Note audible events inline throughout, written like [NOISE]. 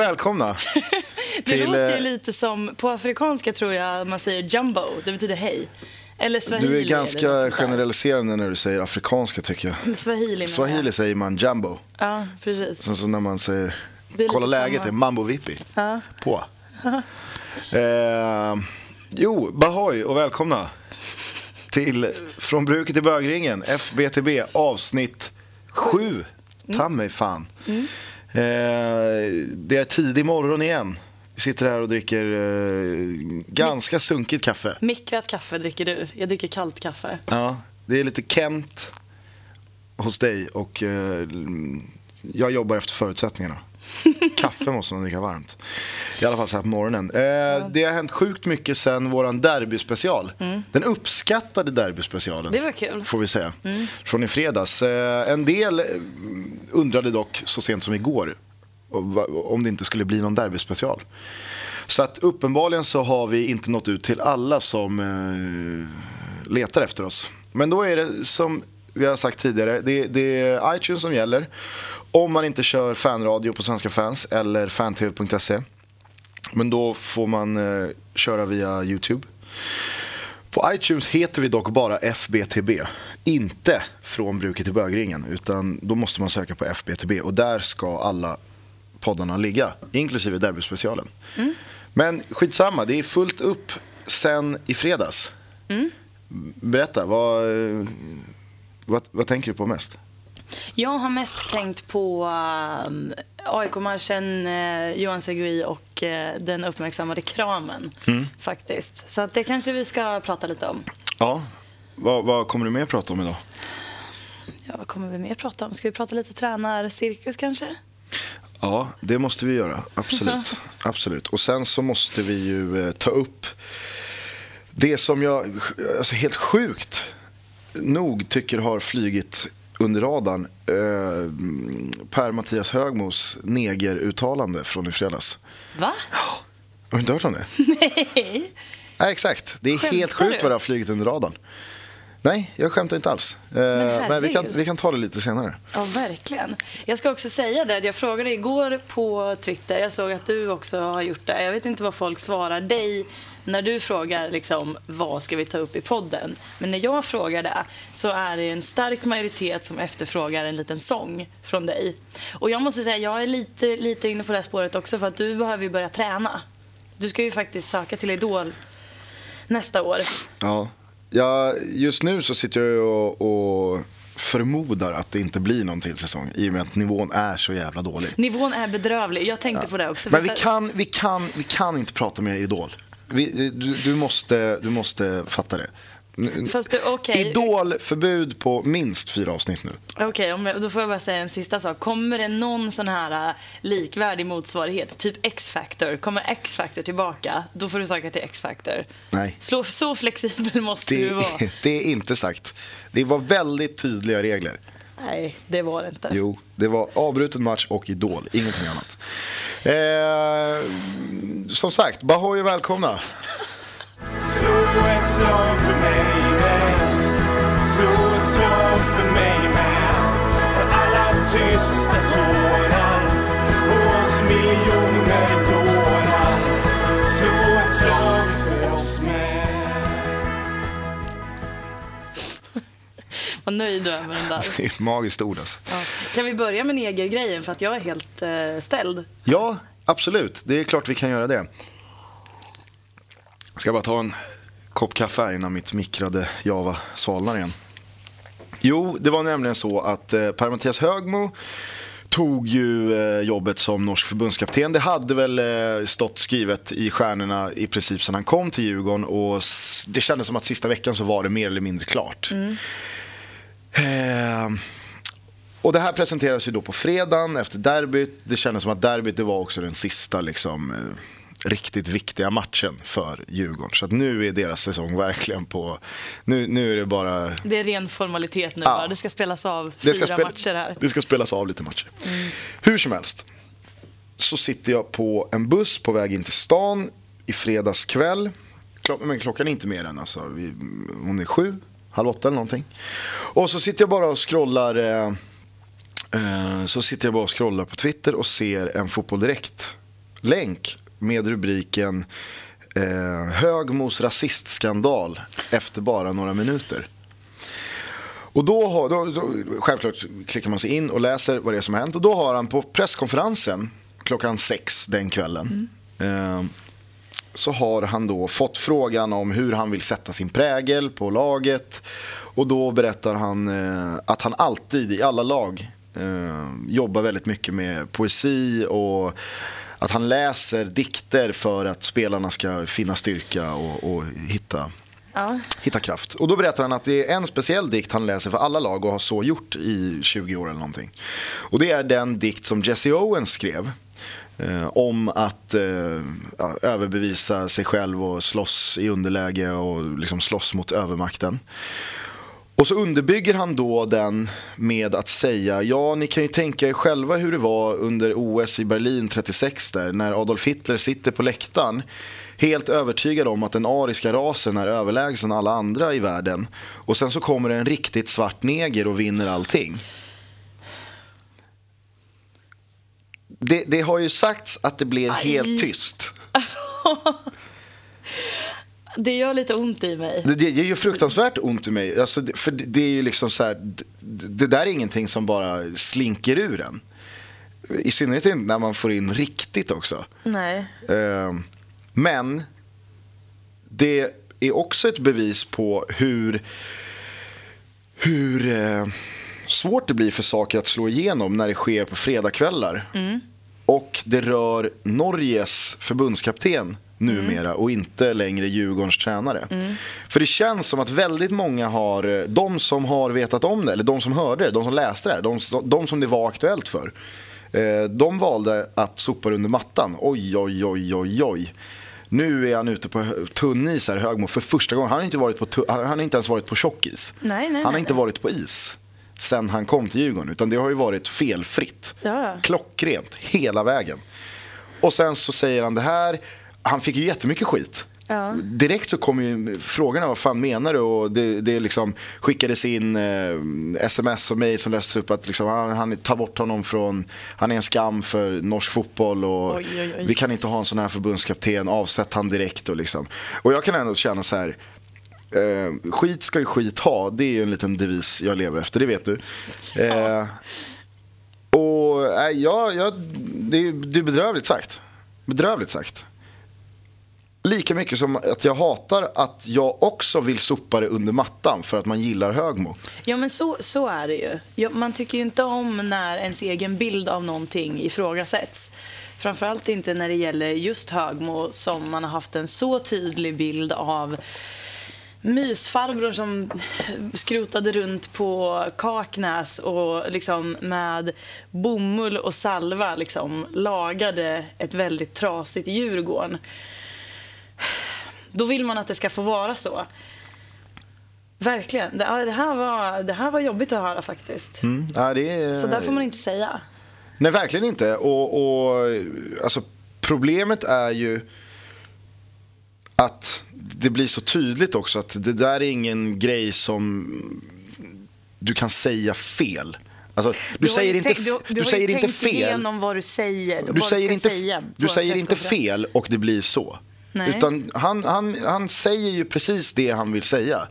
välkomna. [LAUGHS] Det till, låter ju eh, lite som, på afrikanska tror jag man säger jumbo, det betyder hej. Eller swahili. Du är ganska generaliserande när du säger afrikanska tycker jag. Swahili Swahili säger man jumbo. Ja, precis. Sen så när man säger Det kolla läget samma. är mambo vippi. Ja. På. [LAUGHS] eh, jo, Bahoy och välkomna till Från bruket till bögringen, FBTB avsnitt 7. Ta mig fan. Eh, det är tidig morgon igen. Vi sitter här och dricker eh, ganska sunkigt kaffe. Mikrat kaffe dricker du, jag dricker kallt kaffe. Ja, det är lite Kent hos dig och eh, jag jobbar efter förutsättningarna. Kaffe måste man dricka varmt. I alla fall så här på morgonen. Eh, Det har hänt sjukt mycket sen våran derbyspecial. Den uppskattade derbyspecialen. Det var kul. Får vi säga. Från i fredags. Eh, En del eh, undrade dock så sent som igår om det inte skulle bli någon derbyspecial. Så att uppenbarligen så har vi inte nått ut till alla som eh, letar efter oss. Men då är det som vi har sagt tidigare, det, det är iTunes som gäller. Om man inte kör fanradio på Svenska fans eller fantv.se. Men då får man eh, köra via YouTube. På iTunes heter vi dock bara FBTB. Inte från bruket till bögringen. Utan då måste man söka på FBTB och där ska alla poddarna ligga. Inklusive derbyspecialen. Men skitsamma, det är fullt upp sen i fredags. Berätta, vad, eh, vad, vad tänker du på mest? Jag har mest tänkt på um, AIK-marschen, uh, Johan Segui och eh, den uppmärksammade kramen. Mm. Faktiskt. Så att det kanske vi ska prata lite om. Ja, vad, vad kommer du mer prata om idag? Ja, vad kommer vi mer prata om? Ska vi prata lite tränarcirkus kanske? Ja, det måste vi göra. Absolut. [LAUGHS] Absolut. Och sen så måste vi ju eh, ta upp det som jag alltså helt sjukt nog tycker har flygit under radarn. Eh, per-Mattias Högmos negeruttalande från i fredags. Va? Har du inte hört om det? [LAUGHS] Nej. Nej, exakt. Det är Skämtar helt sjukt du? vad det har flugit under radarn. Nej, jag skämtar inte alls. Eh, men vi kan, vi kan ta det lite senare. Ja, verkligen. Jag ska också säga det, att jag frågade igår på Twitter, jag såg att du också har gjort det. Jag vet inte vad folk svarar dig när du frågar liksom, vad ska vi ta upp i podden. Men när jag frågar det så är det en stark majoritet som efterfrågar en liten sång från dig. Och jag måste säga, jag är lite, lite inne på det här spåret också för att du behöver ju börja träna. Du ska ju faktiskt söka till Idol nästa år. Ja. Ja, just nu så sitter jag och, och förmodar att det inte blir någon till säsong i och med att nivån är så jävla dålig. Nivån är bedrövlig. Jag tänkte på det också. Men vi kan, vi kan, vi kan inte prata med Idol. Vi, du, du, måste, du måste fatta det. Fast det- okej. Idol-förbud på minst fyra avsnitt nu. Okej, jag- då får jag bara säga en sista sak. Kommer det någon sån här äh, likvärdig motsvarighet, typ X-Factor, kommer X-Factor tillbaka, då får du söka till X-Factor. Nej. Slå, så flexibel [LAUGHS] måste Det, du vara. [LAUGHS] det är inte sagt. Det var väldigt tydliga regler. Nej, det var det inte. Jo, det var avbruten match och Idol, ingenting annat. Eh, som sagt, Bahoy och välkomna. [LAUGHS] Slå ett slag för mig med Slå ett slag för mig med För alla tysta tårar oss miljoner dårar Slå ett slag för oss med Vad nöjd du är med den där. Det är ett magiskt ord alltså. Ja. Kan vi börja med negergrejen för att jag är helt eh, ställd. Ja, absolut. Det är klart vi kan göra det. Jag ska bara ta en kopp kaffe här innan mitt mikrade Java svalnar igen. Jo, det var nämligen så att eh, Per-Mattias Högmo tog ju eh, jobbet som norsk förbundskapten. Det hade väl eh, stått skrivet i stjärnorna i princip sedan han kom till Djurgården och det kändes som att sista veckan så var det mer eller mindre klart. Eh, och det här presenteras ju då på fredagen efter derbyt. Det kändes som att derbyt det var också den sista liksom, eh, riktigt viktiga matchen för Djurgården. Så att nu är deras säsong verkligen på... Nu, nu är det bara... Det är ren formalitet nu Ja. bara. Det ska spelas av fyra ska, spel- matcher här. det ska spelas av lite matcher. Hur som helst så sitter jag på en buss på väg in till stan i fredags kväll. Men klockan är inte mer än alltså, vi, hon är sju, halv åtta eller någonting. Och så sitter jag bara och scrollar eh, Eh, Så sitter jag bara och scrollar på Twitter och ser en Fotboll Direkt-länk med rubriken eh, Högmos rasistskandal efter bara några minuter. Och då, har, då, då självklart klickar man sig in och läser vad det är som har hänt. Och då har han på presskonferensen klockan sex den kvällen eh, så har han då fått frågan om hur han vill sätta sin prägel på laget. Och då berättar han eh, att han alltid i alla lag eh, jobbar väldigt mycket med poesi och att han läser dikter för att spelarna ska finna styrka och, och hitta Ja. hitta kraft. Och då berättar han att det är en speciell dikt han läser för alla lag och har så gjort i 20 år eller någonting. Och det är den dikt som Jesse Owens skrev. Eh, om att eh, ja, överbevisa sig själv och slåss i underläge och liksom slåss mot övermakten. Och så underbygger han då den med att säga, ja ni kan ju tänka er själva hur det var under OS i Berlin 36 där, när Adolf Hitler sitter på läktaren helt övertygad om att den ariska rasen är överlägsen alla andra i världen. Och sen så kommer en riktigt svart neger och vinner allting. Det, det har ju sagts att det blev Aj. helt tyst. [LAUGHS] Det gör lite ont i mig. Det, det gör ju fruktansvärt ont i mig. Alltså, för det, det är ju liksom så här, det, det där är ingenting som bara slinker ur en. I synnerhet inte när man får in riktigt också. Nej. Eh, men det är också ett bevis på hur, hur eh, svårt det blir för saker att slå igenom när det sker på fredagskvällar. Och det rör Norges förbundskapten numera och inte längre Djurgårdens tränare. För det känns som att väldigt många har, eh, de som har vetat om det, eller de som hörde det, de som läste det, de, de som det var aktuellt för. Eh, De valde att sopa under mattan. Oj, oj, oj, oj, oj. Nu är han ute på tunn is här, Högmo, för första gången. Han har inte, varit på han har inte ens varit på tjockis. Nej, nej, han har nej, inte varit på is sen han kom till Djurgården. Utan det har ju varit felfritt. Ja. Klockrent, hela vägen. Och sen så säger han det här. Han fick ju jättemycket skit. Ja. Direkt så kom ju frågorna, vad fan menar du? Och det, det liksom skickades in eh, sms och mejl som lästes upp att liksom, han, han tar bort honom från, han är en skam för norsk fotboll och Oj, oj, oj. vi kan inte ha en sån här förbundskapten, avsätt han direkt och liksom. Och jag kan ändå känna så här, eh, skit ska ju skit ha, det är ju en liten devis jag lever efter, det vet du. Eh, och äh, ja, ja, det, det är bedrövligt sagt. Bedrövligt sagt. Lika mycket som att jag hatar att jag också vill sopa det under mattan för att man gillar Högmo. Ja, men så, så är det ju. Ja, man tycker ju inte om när ens egen bild av någonting ifrågasätts. Framförallt inte när det gäller just Högmo som man har haft en så tydlig bild av mysfarbror som skrotade runt på Kaknäs och liksom med bomull och salva liksom lagade ett väldigt trasigt Djurgården. Då vill man att det ska få vara så. Verkligen. Det, ja, det, här var, det här var jobbigt att höra faktiskt. Ja, det är... Så där får man inte säga. Nej, verkligen inte. Och, och alltså, problemet är ju att det blir så tydligt också att det där är ingen grej som du kan säga fel. Alltså, du, har säger inte, du, du du säger inte fel. igenom vad du säger. Du säger, inte, säga du säger inte fel och det blir så. Nej. Utan han, han, han säger ju precis det han vill säga.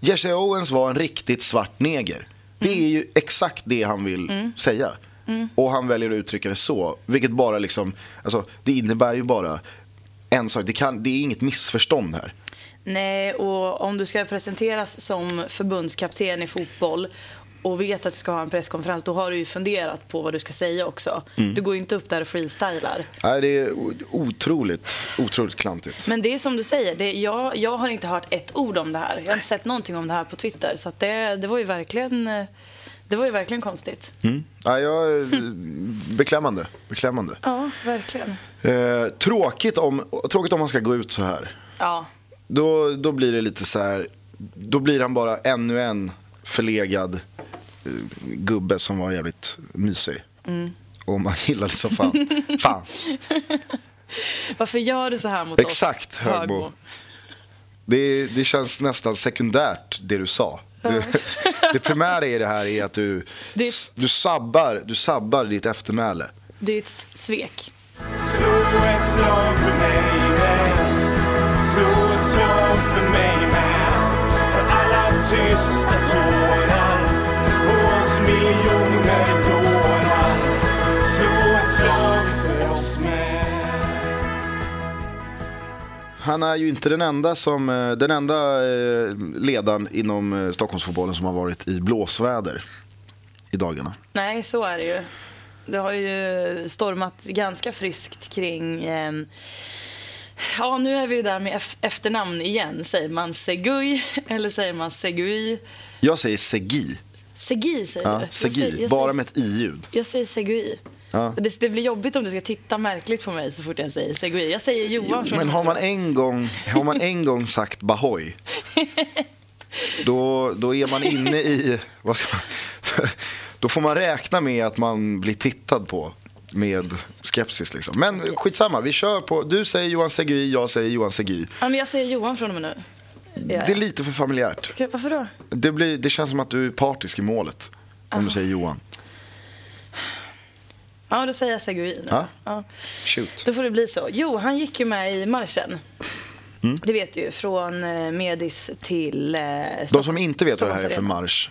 Jesse Owens var en riktigt svart neger. Det Mm. är ju exakt det han vill säga. Och han väljer att uttrycka det så. Vilket bara liksom, alltså, det innebär ju bara en sak. Det, kan, det är inget missförstånd här. Nej, och om du ska presenteras som förbundskapten i fotboll och vet att du ska ha en presskonferens, då har du ju funderat på vad du ska säga också. Mm. Du går inte upp där och freestylar. Nej, det är otroligt, otroligt klantigt. Men det är som du säger, det, jag, jag har inte hört ett ord om det här. Jag har inte sett någonting om det här på Twitter. Så det, det var ju verkligen... eh, Det var ju verkligen konstigt. Mm. Ja, jag, beklämmande. beklämmande. Ja, verkligen. Eh, tråkigt, om, tråkigt om man ska gå ut så här. Ja, Då, då blir det lite så här. Då blir han bara ännu en förlegad eh, gubbe som var jävligt mysig. Och man gillar det så fan. [LAUGHS] fan. varför gör du så här mot Exakt, oss? Högmo. Det, det känns nästan sekundärt det du sa. Det, Det primära i det här är att du, Det är- du, sabbar, du sabbar ditt eftermäle. Det är ett svek. Slå ett slag för mig med Slå ett slag för mig med För alla tysta Han är ju inte den enda, som, eh, den enda eh, ledaren inom eh, Stockholmsfotbollen som har varit i blåsväder i dagarna. Nej, så är det ju. Det har ju stormat ganska friskt kring... Eh, ja, nu är vi ju där med ef- efternamn igen. Säger man Segui [LAUGHS] eller säger man Segui? Jag säger Segi. Segui säger Ja, du? Segi, säger- bara säger- med ett i-ljud. Jag säger Segui. Ja. Det, det blir jobbigt om du ska titta märkligt på mig så fort jag säger Segui. Jag säger Johan från Men har man en gång, har man en gång sagt Bahoy [LAUGHS] då, då är man inne i... Vad ska man, [LAUGHS] då får man räkna med att man blir tittad på med skepsis. Liksom. Men skitsamma, vi kör på. Du säger Johan Segui, jag säger Johan Segui. Ja, men jag säger Johan från och med nu. Ja, Det är lite för familjärt. Okej, Varför då? Det, blir, det känns som att du är partisk i målet. Om du säger Johan. Ja, då säger jag Segui nu. Ja. Ja. Shoot. Då får det bli så. Jo, han gick ju med i marschen. Mm. Det vet du ju, från eh, Medis till eh, De som inte vet vad det här är för marsch.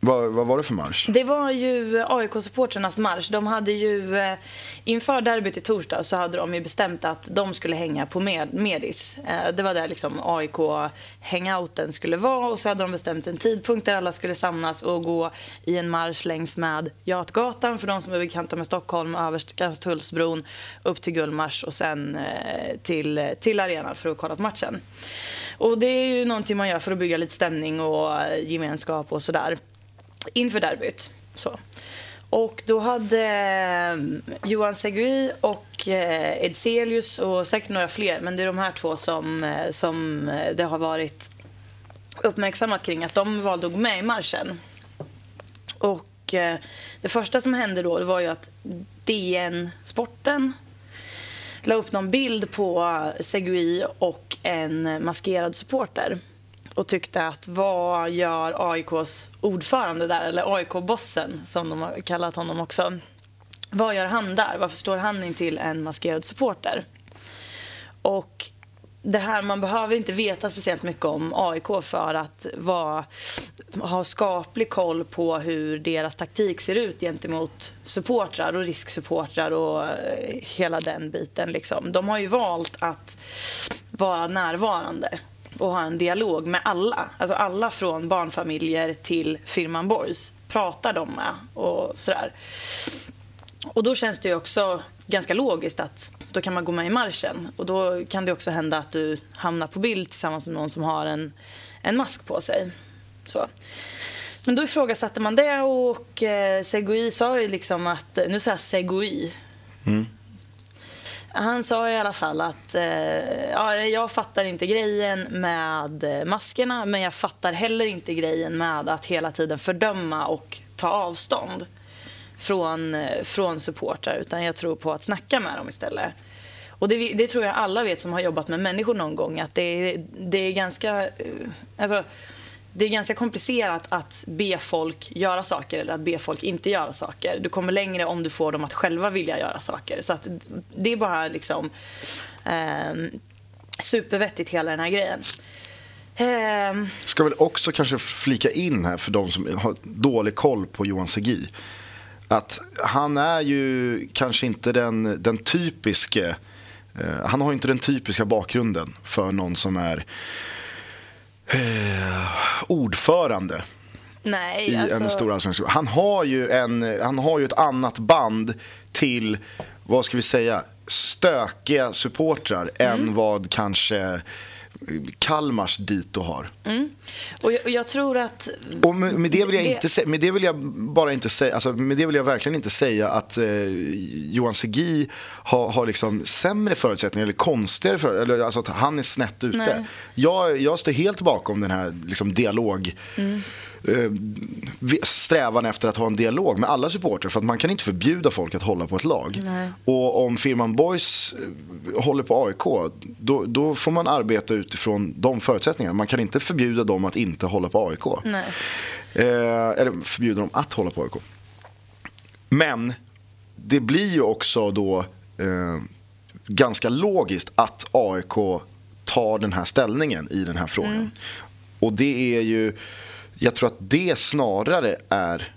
Vad, vad var det för marsch? Det var ju AIK-supportrarnas marsch. De hade ju, eh, inför derbyt i torsdag så hade de ju bestämt att de skulle hänga på med, Medis. Eh, det var där liksom AIK-hangouten skulle vara och så hade de bestämt en tidpunkt där alla skulle samlas och gå i en marsch längs med Götgatan för de som är bekanta med Stockholm, över Skanstullsbron, upp till Gullmars och sen eh, till, till arenan för att kolla på matchen. Och det är ju någonting man gör för att bygga lite stämning och gemenskap och sådär inför derbyt. Så. Och då hade ehm, Johan Segui och eh, Edselius och säkert några fler, men det är de här två som, eh, som eh, det har varit uppmärksammat kring att de valde att gå med i marschen. Och det första som hände då var ju att DN Sporten la upp någon bild på Segui och en maskerad supporter och tyckte att vad gör AIKs ordförande där, eller AIK-bossen som de har kallat honom också. Vad gör han där? Varför står han in till en maskerad supporter? Och det här, man behöver inte veta speciellt mycket om AIK för att vara, ha skaplig koll på hur deras taktik ser ut gentemot supportrar och risksupportrar och eh, hela den biten. Liksom. De har ju valt att vara närvarande och ha en dialog med alla. Alltså alla från barnfamiljer till firman Boys pratar de med och sådär. Och då känns det ju också ganska logiskt att då kan man gå med i marschen. Och då kan det också hända att du hamnar på bild tillsammans med någon som har en, en mask på sig. Så. Men då ifrågasatte man det och eh, Segui sa ju liksom att, nu säger jag Segui. Mm. Han sa i alla fall att eh, ja, jag fattar inte grejen med maskerna men jag fattar heller inte grejen med att hela tiden fördöma och ta avstånd från, eh, från supportrar utan jag tror på att snacka med dem istället. Och det, det tror jag alla vet som har jobbat med människor någon gång att det är, det är ganska eh, alltså, det är ganska komplicerat att be folk göra saker eller att be folk inte göra saker. Du kommer längre om du får dem att själva vilja göra saker. Så att det är bara liksom eh, supervettigt hela den här grejen. Eh, Ska väl också kanske flika in här för de som har dålig koll på Johan Segi. Att han är ju kanske inte den, den typiske, eh, han har inte den typiska bakgrunden för någon som är eh, ordförande nej, i alltså, en stor allsvensk. Han har ju en, han har ju ett annat band till, vad ska vi säga, stökiga supportrar Mm. än vad kanske Kalmars dito har. och, jag, och jag tror att Och med, med, det vill jag Det- inte säga, med det vill jag bara inte säga, alltså med det vill jag verkligen inte säga att eh, Johan Segi har, har liksom sämre förutsättningar eller konstigare för, eller alltså att han är snett ute. Nej. Jag, jag står helt bakom den här liksom, dialog, vi- strävan efter att ha en dialog med alla supportrar. För att man kan inte förbjuda folk att hålla på ett lag. Nej. Och om firman Boys eh, håller på AIK, då, då får man arbeta utifrån de förutsättningarna. Man kan inte förbjuda dem att inte hålla på AIK. Nej. Eh, eller förbjuda dem att hålla på AIK. Men det blir ju också då eh, ganska logiskt att AIK tar den här ställningen i den här frågan. Och det är ju, jag tror att det snarare är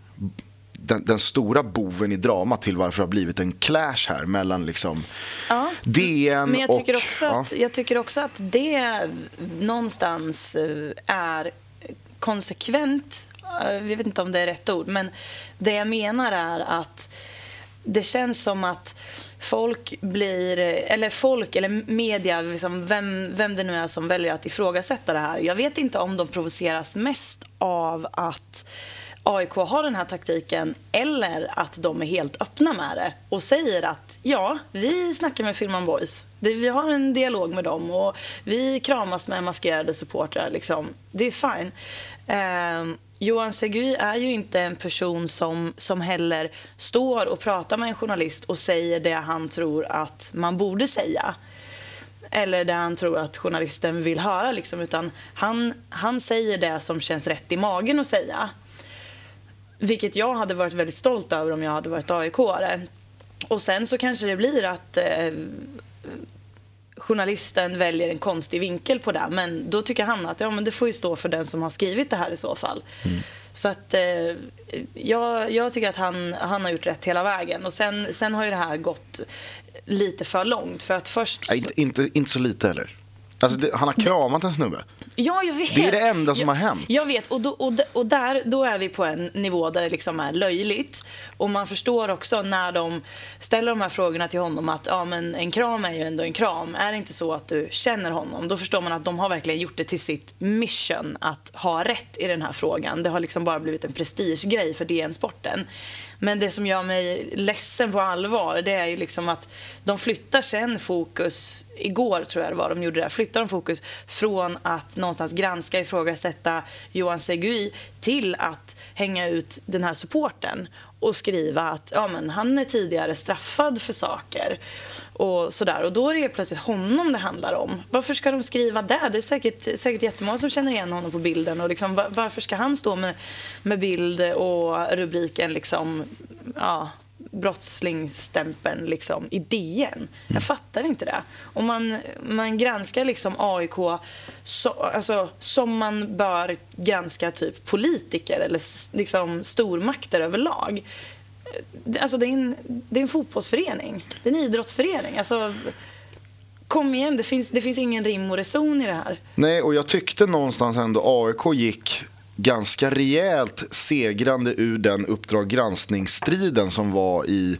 den, den stora boven i dramat till varför det har blivit en clash här mellan liksom Ja. DN Men jag och... tycker, också ja. att, jag tycker också att det någonstans eh, är konsekvent. Eh, Jag vet inte om det är rätt ord, men det jag menar är att det känns som att folk blir, eller folk eller media, liksom vem, vem det nu är som väljer att ifrågasätta det här. Jag vet inte om de provoceras mest av att AIK har den här taktiken eller att de är helt öppna med det och säger att ja, vi snackar med Filman Boys. Vi har en dialog med dem och vi kramas med maskerade supportrar. Liksom. Det är fine. Eh, Johan Segui är ju inte en person som, som heller står och pratar med en journalist och säger det han tror att man borde säga eller det han tror att journalisten vill höra. Liksom, utan han, han säger det som känns rätt i magen att säga. Vilket jag hade varit väldigt stolt över om jag hade varit AIK-are. Och sen så kanske det blir att eh, journalisten väljer en konstig vinkel på det. Men då tycker han att ja, men det får ju stå för den som har skrivit det här i så fall. Så att eh, jag, jag tycker att han, han har gjort rätt hela vägen. Och sen, sen har ju det här gått lite för långt. För att först... Nej, inte, inte, inte så lite heller. Alltså det, han har kramat en snubbe. Ja, jag vet. Det är det enda som jag, har hänt. Jag vet, och, då, och, och där då är vi på en nivå där det liksom är löjligt. Och man förstår också när de ställer de här frågorna till honom att ja, men en kram är ju ändå en kram. Är det inte så att du känner honom? Då förstår man att de har verkligen gjort det till sitt mission att ha rätt i den här frågan. Det har liksom bara blivit en prestigegrej för DN-sporten. Men det som gör mig ledsen på allvar det är ju liksom att de flyttar sen fokus, igår tror jag det var de gjorde det, flyttar de fokus från att någonstans granska, ifrågasätta Johan Segui till att hänga ut den här supporten och skriva att ja, men han är tidigare straffad för saker. Och, sådär. och då är det plötsligt honom det handlar om. Varför ska de skriva det? Det är säkert, säkert jättemånga som känner igen honom på bilden. Och liksom, va- varför ska han stå med, med bild och rubriken liksom, ja, brottslingsstämpeln liksom, i DN? Jag fattar inte det. Och man, man granskar liksom AIK så, alltså, som man bör granska typ politiker eller liksom, stormakter överlag. Alltså det är, en, det är en fotbollsförening. Det är en idrottsförening. Alltså, kom igen, det finns, det finns ingen rim och reson i det här. Nej, och jag tyckte någonstans ändå AIK gick ganska rejält segrande ur den Uppdrag granskningsstriden som var i,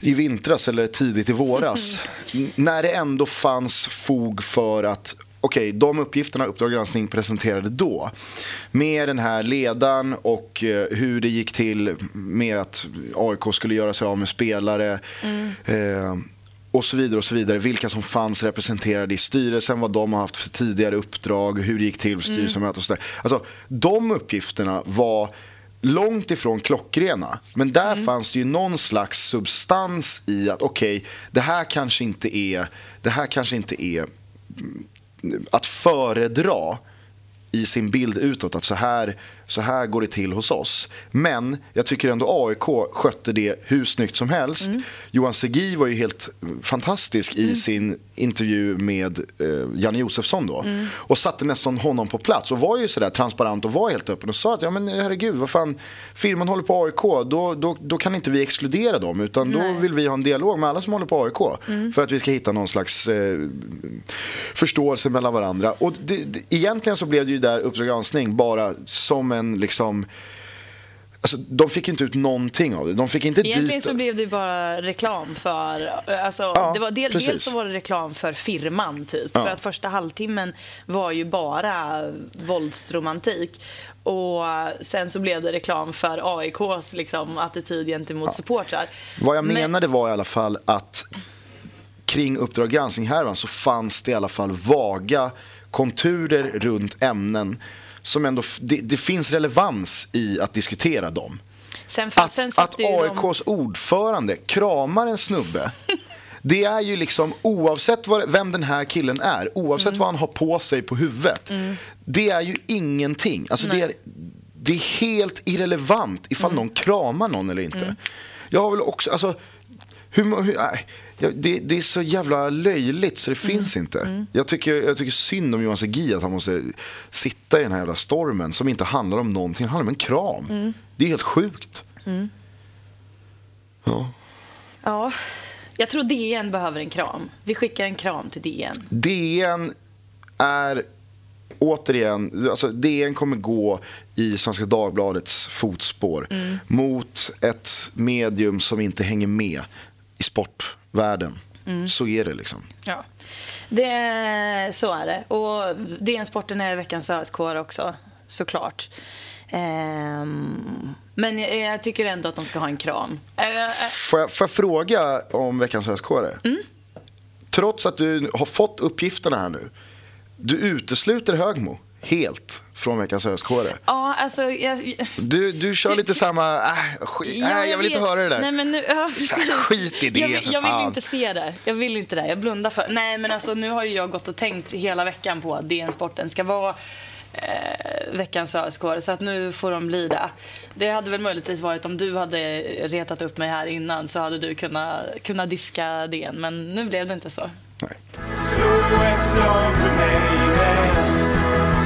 i vintras eller tidigt i våras. [LAUGHS] När det ändå fanns fog för att Okej, de uppgifterna Uppdrag granskning presenterade då med den här ledaren och eh, hur det gick till med att AIK skulle göra sig av med spelare. Eh, och så vidare och så vidare. Vilka som fanns representerade i styrelsen, vad de har haft för tidigare uppdrag, hur det gick till styrelsemöte och sådär. Alltså, de uppgifterna var långt ifrån klockrena. Men där fanns det ju någon slags substans i att okej, det här kanske inte är, det här kanske inte är mm, att föredra i sin bild utåt att så här, så här går det till hos oss. Men jag tycker ändå AIK skötte det hur snyggt som helst. Johan Segui var ju helt fantastisk i sin intervju med eh, Janne Josefsson då. Och satte nästan honom på plats och var ju sådär transparent och var helt öppen och sa att ja men herregud vad fan, firman håller på AIK, då, då, då kan inte vi exkludera dem utan då Nej. vill vi ha en dialog med alla som håller på AIK. För att vi ska hitta någon slags eh, förståelse mellan varandra. Och det, det, egentligen så blev det ju där Uppdrag granskning bara som en liksom Alltså, de fick inte ut någonting av det. De fick inte Egentligen dit... så blev det bara reklam för... Alltså, Ja, det var del, precis. dels så var det reklam för firman, typ. Ja. För att första halvtimmen var ju bara våldsromantik. Och sen så blev det reklam för AIKs liksom, attityd gentemot supportrar. Vad jag Men- menade var i alla fall att kring Uppdrag granskning härvan så fanns det i alla fall vaga konturer runt ämnen som ändå, det, det finns relevans i att diskutera dem. Sen, Att, sen att ju de- AIKs ordförande kramar en snubbe [LAUGHS] Det är ju liksom oavsett vad, vem den här killen är, oavsett Mm. vad han har på sig på huvudet. Det är ju ingenting. Alltså det, är, det är helt irrelevant ifall Mm. någon kramar någon eller inte. Jag har väl också, alltså, hur, hur, det, det är så jävla löjligt så det Mm. finns inte. Jag, tycker, jag tycker synd om Johan Segui att han måste sitta i den här jävla stormen som inte handlar om någonting, det handlar om en kram. Mm. Det är helt sjukt. Ja. Ja, jag tror DN behöver en kram. Vi skickar en kram till DN. DN är återigen, alltså DN kommer gå i Svenska Dagbladets fotspår Mm. mot ett medium som inte hänger med i sportvärlden. Mm. Så är det liksom. Ja, det, så är det. Och DN Sporten är veckans ÖSK också, såklart. Ehm, men jag, jag tycker ändå att de ska ha en kram. Eh, eh, Får jag, får jag fråga om veckans ösk Mm. Trots att du har fått uppgifterna här nu. Du utesluter Högmo helt från veckans ösk ja, alltså... Jag, Du, du kör lite samma, äh, skit, Ja, nej, jag vill inte vet. höra det där. Nej, men nu, ja, precis. Skit i det, Jag, jag vill inte se det. Jag vill inte det. Jag blundar för Nej, men alltså nu har ju jag gått och tänkt hela veckan på att DN Sporten ska vara eh, veckans ÖSK. Så att nu får de bli det. Det hade väl möjligtvis varit om du hade retat upp mig här innan så hade du kunnat, kunnat diska DN. Men nu blev det inte så. Nej.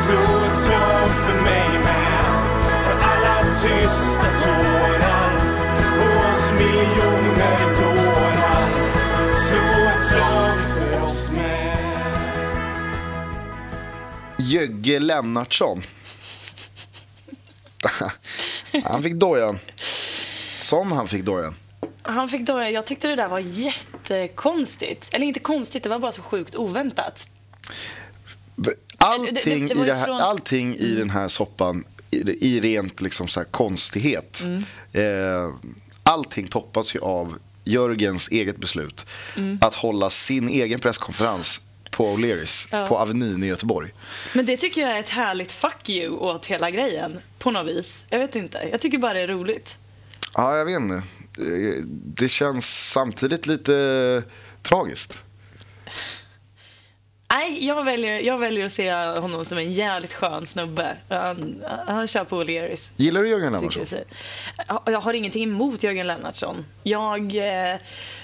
Slå ett slag för mig med för alla tysta tårar Och oss miljoner dårar Slå ett slag för oss med Jögge Lennartsson. [LAUGHS] han fick dojan. Som han fick dojan. Han fick då, jag tyckte det där var jättekonstigt. Eller inte konstigt, det var bara så sjukt oväntat. Allting, Det- det- det i, det här, från- Mm. allting i den här soppan, i, i rent liksom så konstighet. Mm. Eh, allting toppas ju av Jörgens eget beslut Mm. att hålla sin egen presskonferens på O'Learys Ja. på Avenyn i Göteborg. Men det tycker jag är ett härligt fuck you åt hela grejen. På något vis. Jag vet inte. Jag tycker bara det är roligt. Ja, jag vet inte. Eh, Det känns samtidigt lite tragiskt. Nej, jag väljer, jag väljer att se honom som en jävligt skön snubbe. Han, han kör på O'Learys. Gillar du Jörgen Lennartsson? jag har ingenting emot Jörgen Lennartsson. Jag, eh,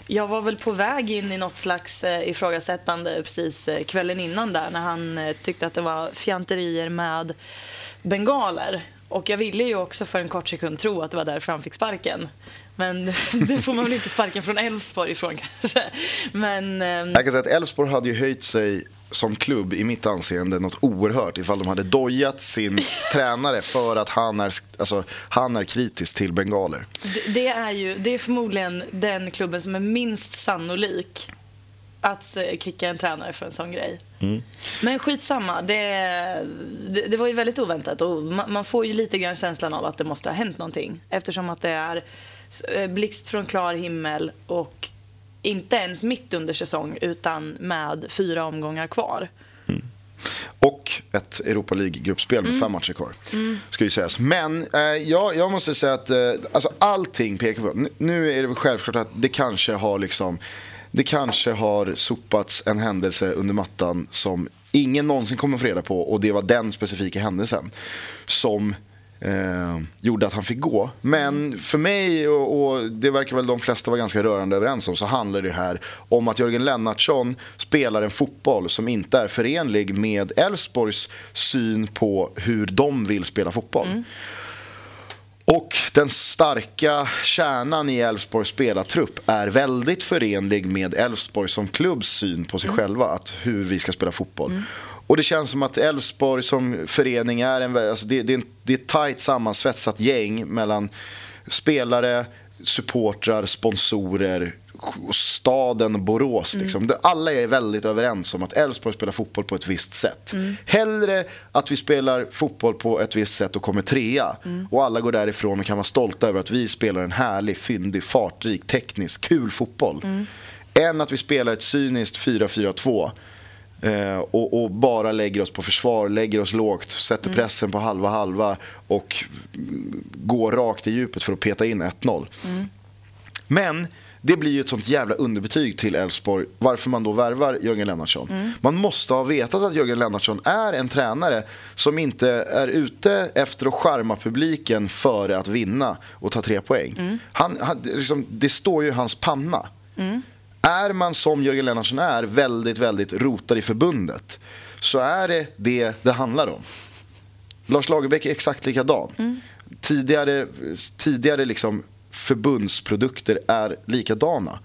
jag var väl på väg in i något slags eh, ifrågasättande precis eh, kvällen innan där när han tyckte att det var fjanterier med bengaler. Och jag ville ju också för en kort sekund tro att det var därför han fick sparken. Men [LAUGHS] det får man väl inte sparken från Elfsborg ifrån kanske. Men ehm, Jag kan säga att Elfsborg hade ju höjt sig som klubb i mitt anseende något oerhört ifall de hade dojat sin [LAUGHS] tränare för att han är, alltså, han är kritisk till bengaler. Det- Det är ju det är förmodligen den klubben som är minst sannolik att eh, kicka en tränare för en sån grej. Men skitsamma, det, det, det var ju väldigt oväntat och man, man får ju lite grann känslan av att det måste ha hänt någonting eftersom att det är eh, blixt från klar himmel och inte ens mitt under säsong utan med fyra omgångar kvar. Och ett Europa League-gruppspel med fem matcher kvar. Ska ju sägas. Men eh, jag, jag måste säga att eh, alltså, allting pekar på... Nu, nu är det väl självklart att det kanske har liksom... Det kanske har sopats en händelse under mattan som ingen någonsin kommer få reda på och det var den specifika händelsen som eh, gjorde att han fick gå. Men för mig, och, och det verkar väl de flesta vara ganska rörande överens om, så handlar det här om att Jörgen Lennartsson spelar en fotboll som inte är förenlig med Elfsborgs syn på hur de vill spela fotboll. Och den starka kärnan i Elfsborgs spelartrupp är väldigt förenlig med Elfsborg som klubbs syn på sig själva, att hur vi ska spela fotboll. Och det känns som att Elfsborg som förening är en, alltså det, det, det är ett tajt sammansvetsat gäng mellan spelare, supportrar, sponsorer och staden Borås. Liksom. Det- Alla är väldigt överens om att Elfsborg spelar fotboll på ett visst sätt. Hellre att vi spelar fotboll på ett visst sätt och kommer trea. Och alla går därifrån och kan vara stolta över att vi spelar en härlig, fyndig, fartrik, teknisk, kul fotboll. Än att vi spelar ett cyniskt 4-4-2 Eh, och, och bara lägger oss på försvar, lägger oss lågt, sätter pressen på halva halva och mm, går rakt i djupet för att peta in 1-0. Men det blir ju ett sånt jävla underbetyg till Elfsborg varför man då värvar Jörgen Lennartsson. Man måste ha vetat att Jörgen Lennartsson är en tränare som inte är ute efter att charma publiken före att vinna och ta tre poäng. Han, han, liksom, det står ju i hans panna. Är man som Jörgen Lennartsson är, väldigt, väldigt rotad i förbundet så är det det det handlar om. Lars Lagerbäck är exakt likadan. Tidigare, tidigare liksom förbundsprodukter är likadana.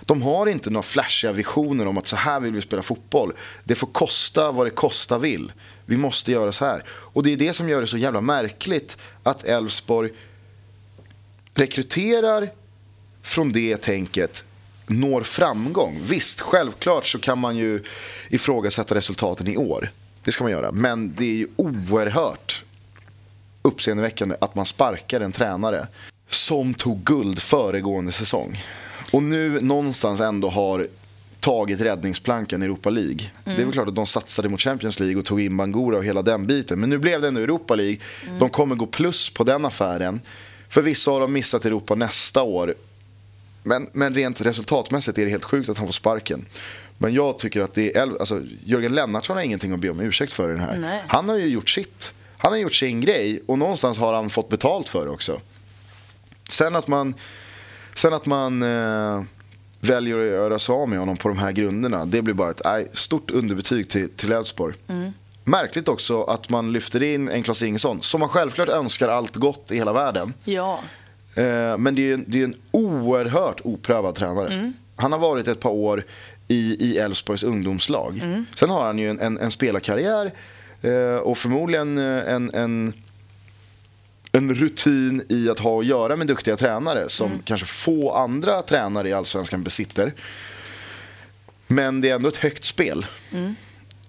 De har inte några flashiga visioner om att så här vill vi spela fotboll. Det får kosta vad det kosta vill. Vi måste göra så här. Och det är det som gör det så jävla märkligt att Elfsborg rekryterar från det tänket når framgång. Visst, självklart så kan man ju ifrågasätta resultaten i år. Det ska man göra. Men det är ju oerhört uppseendeväckande att man sparkar en tränare som tog guld föregående säsong. Och nu någonstans ändå har tagit räddningsplankan i Europa League. Det är väl klart att de satsade mot Champions League och tog in Bangura och hela den biten. Men nu blev det ändå Europa League. De kommer gå plus på den affären. Förvisso har de missat Europa nästa år. Men, men rent resultatmässigt är det helt sjukt att han får sparken. Men jag tycker att det är, alltså, Jörgen Lennartsson har ingenting att be om ursäkt för i den här. Nej. Han har ju gjort sitt. Han har gjort sin grej och någonstans har han fått betalt för det också. Sen att man, sen att man eh, väljer att göra sig av med honom på de här grunderna, det blir bara ett nej, stort underbetyg till, till Elfsborg. Märkligt också att man lyfter in en Klas Ingesson, som man självklart önskar allt gott i hela världen. Ja. Eh, men det är det är en oerhört oprövad tränare. Han har varit ett par år i, Elfsborgs ungdomslag. Sen har han ju en, en, en spelarkarriär eh, och förmodligen eh, en, en, en rutin i att ha att göra med duktiga tränare som kanske få andra tränare i Allsvenskan besitter. Men det är ändå ett högt spel.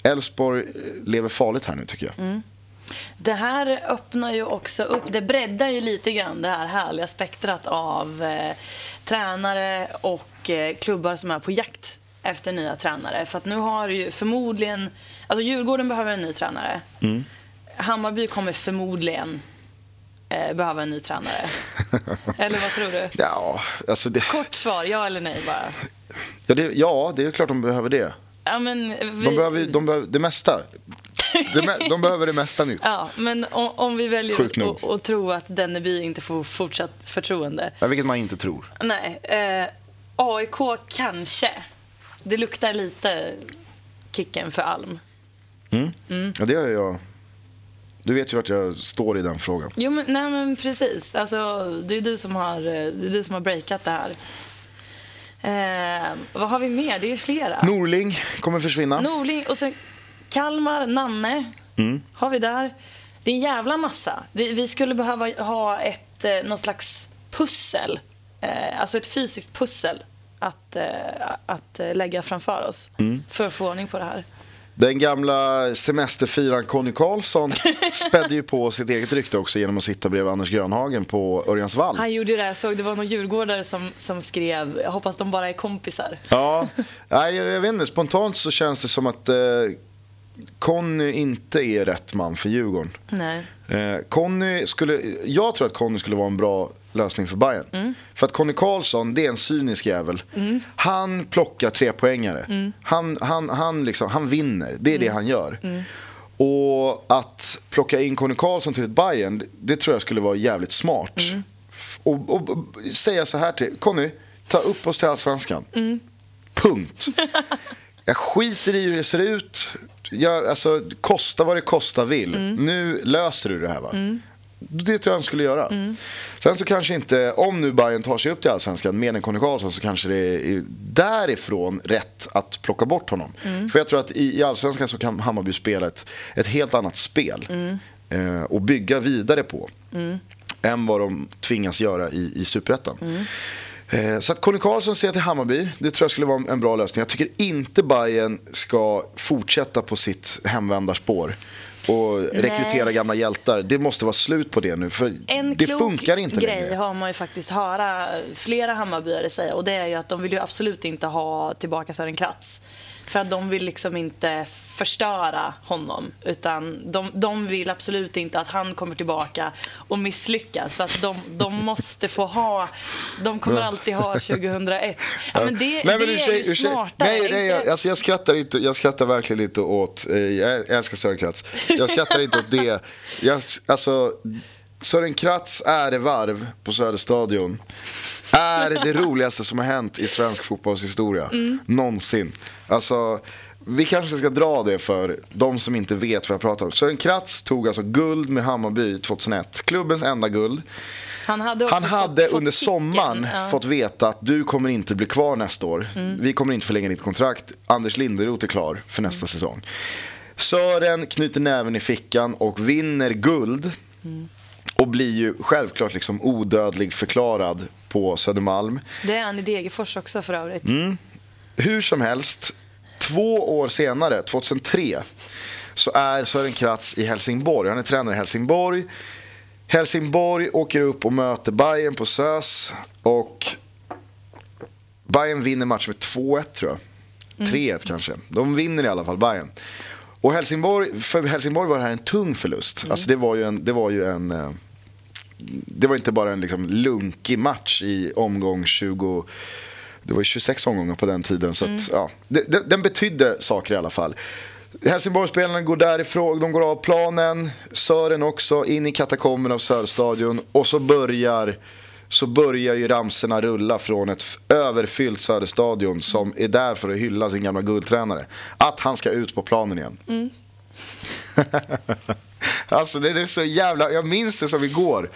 Elfsborg lever farligt här nu tycker jag. Det här öppnar ju också upp, det breddar ju lite grann det här härliga spektrat av eh, tränare och eh, klubbar som är på jakt efter nya tränare. För att nu har ju förmodligen, alltså Djurgården behöver en ny tränare. Hammarby kommer förmodligen eh, behöva en ny tränare. [LAUGHS] eller vad tror du? Ja, alltså det, Kort svar, ja eller nej bara. ja, det, ja, det är klart de behöver det. Ja, men vi... De behöver, de behöver det mesta. Me- de behöver det mesta nytt. Ja, men om, om vi väljer att tro att Denneby inte får fortsatt förtroende. Ja, vilket man inte tror. Nej, eh, AIK kanske. Det luktar lite Kicken för Alm. Ja, det gör jag. Du vet ju vart jag står i den frågan. Jo, men, nej, men precis. Alltså, det är du som har, eh, det är du som har breakat det här. Eh, vad har vi mer? Det är ju flera. Norling kommer försvinna. Norling och sen Kalmar, Nanne har vi där. Det är en jävla massa. Vi, vi skulle behöva ha ett, eh, någon slags pussel. Eh, alltså ett fysiskt pussel att, eh, att eh, lägga framför oss för att få ordning på det här. Den gamla semesterfiraren Conny Karlsson [LAUGHS] spädde ju på sitt eget rykte också genom att sitta bredvid Anders Grönhagen på Örjansvall. Han gjorde ju det. Jag såg det var någon djurgårdare som, som skrev jag hoppas de bara är kompisar. Ja, nej, jag, jag vet inte. Spontant så känns det som att eh, Conny inte är rätt man för Djurgården. Nej. Eh, Conny skulle, jag tror att Conny skulle vara en bra lösning för Bayern. Mm. För att Conny Karlsson, det är en cynisk jävel. Han plockar tre poängare. Mm. Han, han, han, liksom, han vinner, det är det han gör. Och att plocka in Conny Karlsson till ett Bayern, det tror jag skulle vara jävligt smart. Mm. Och, och, och säga så här till Conny, ta upp oss till Allsvenskan. Mm. Punkt. Jag skiter i hur det ser ut. Jag, alltså, kosta vad det kosta vill. Mm. Nu löser du det här va? Det tror jag han skulle göra. Sen så kanske inte, om nu Bayern tar sig upp till Allsvenskan med en Conny Karlsson så kanske det är därifrån rätt att plocka bort honom. För jag tror att i, i Allsvenskan så kan Hammarby spela ett, ett helt annat spel. Eh, och bygga vidare på. Än vad de tvingas göra i, i Superettan. Eh, Så att Conny Karlsson ser till Hammarby, det tror jag skulle vara en bra lösning. Jag tycker inte Bayern ska fortsätta på sitt hemvändarspår och rekrytera gamla hjältar. Det måste vara slut på det nu, för En det klok funkar inte grej längre. har man ju faktiskt höra flera Hammarbyare säga och det är ju att de vill ju absolut inte ha tillbaka Sören Kratz. För att de vill liksom inte förstöra honom. Utan de, de vill absolut inte att han kommer tillbaka och misslyckas. För att de, de måste få ha, de kommer alltid ha 2001. Ja, men det, Nej, men det ursäk- är ju smartare. Nej, nej jag, alltså jag, skrattar inte, jag skrattar verkligen inte åt, eh, jag älskar Sören Kratz. Jag skrattar inte åt det. Jag, alltså, Sören Kratz ärevarv på Söderstadion är det roligaste som har hänt i svensk fotbollshistoria. Mm. Någonsin. Alltså, vi kanske ska dra det för de som inte vet vad jag pratar om. Sören Kratz tog alltså guld med Hammarby 2001. Klubbens enda guld. Han hade, Han fått- hade fått under kicken. sommaren Ja. Mm. fått veta att du kommer inte bli kvar nästa år. Vi kommer inte förlänga ditt kontrakt. Anders Linderoth är klar för nästa Mm. säsong. Sören knyter näven i fickan och vinner guld. Mm. Och blir ju självklart liksom odödlig förklarad på Södermalm. Det är han i Degerfors också för övrigt. Mm. Hur som helst, två år senare, 2003, så är Sören Kratz i Helsingborg. Han är tränare i Helsingborg. Helsingborg åker upp och möter Bayern på SÖS. Och Bayern vinner matchen med 2-1 tror jag. 3-1 kanske. De vinner i alla fall, Bayern. Och Helsingborg, för Helsingborg var det här en tung förlust. Alltså det var ju en... Det var ju en eh, det var inte bara en liksom lunkig match i omgång 20... Det var ju 26 omgångar på den tiden. Så att, ja, det, det, den betydde saker i alla fall. Helsingborgsspelarna går därifrån, de går av planen. Sören också, in i katakomben av Söderstadion. Och så börjar, så börjar ju ramserna rulla från ett överfyllt Söderstadion som är där för att hylla sin gamla guldtränare. Att han ska ut på planen igen. [LAUGHS] Alltså det är så jävla, jag minns det som igår.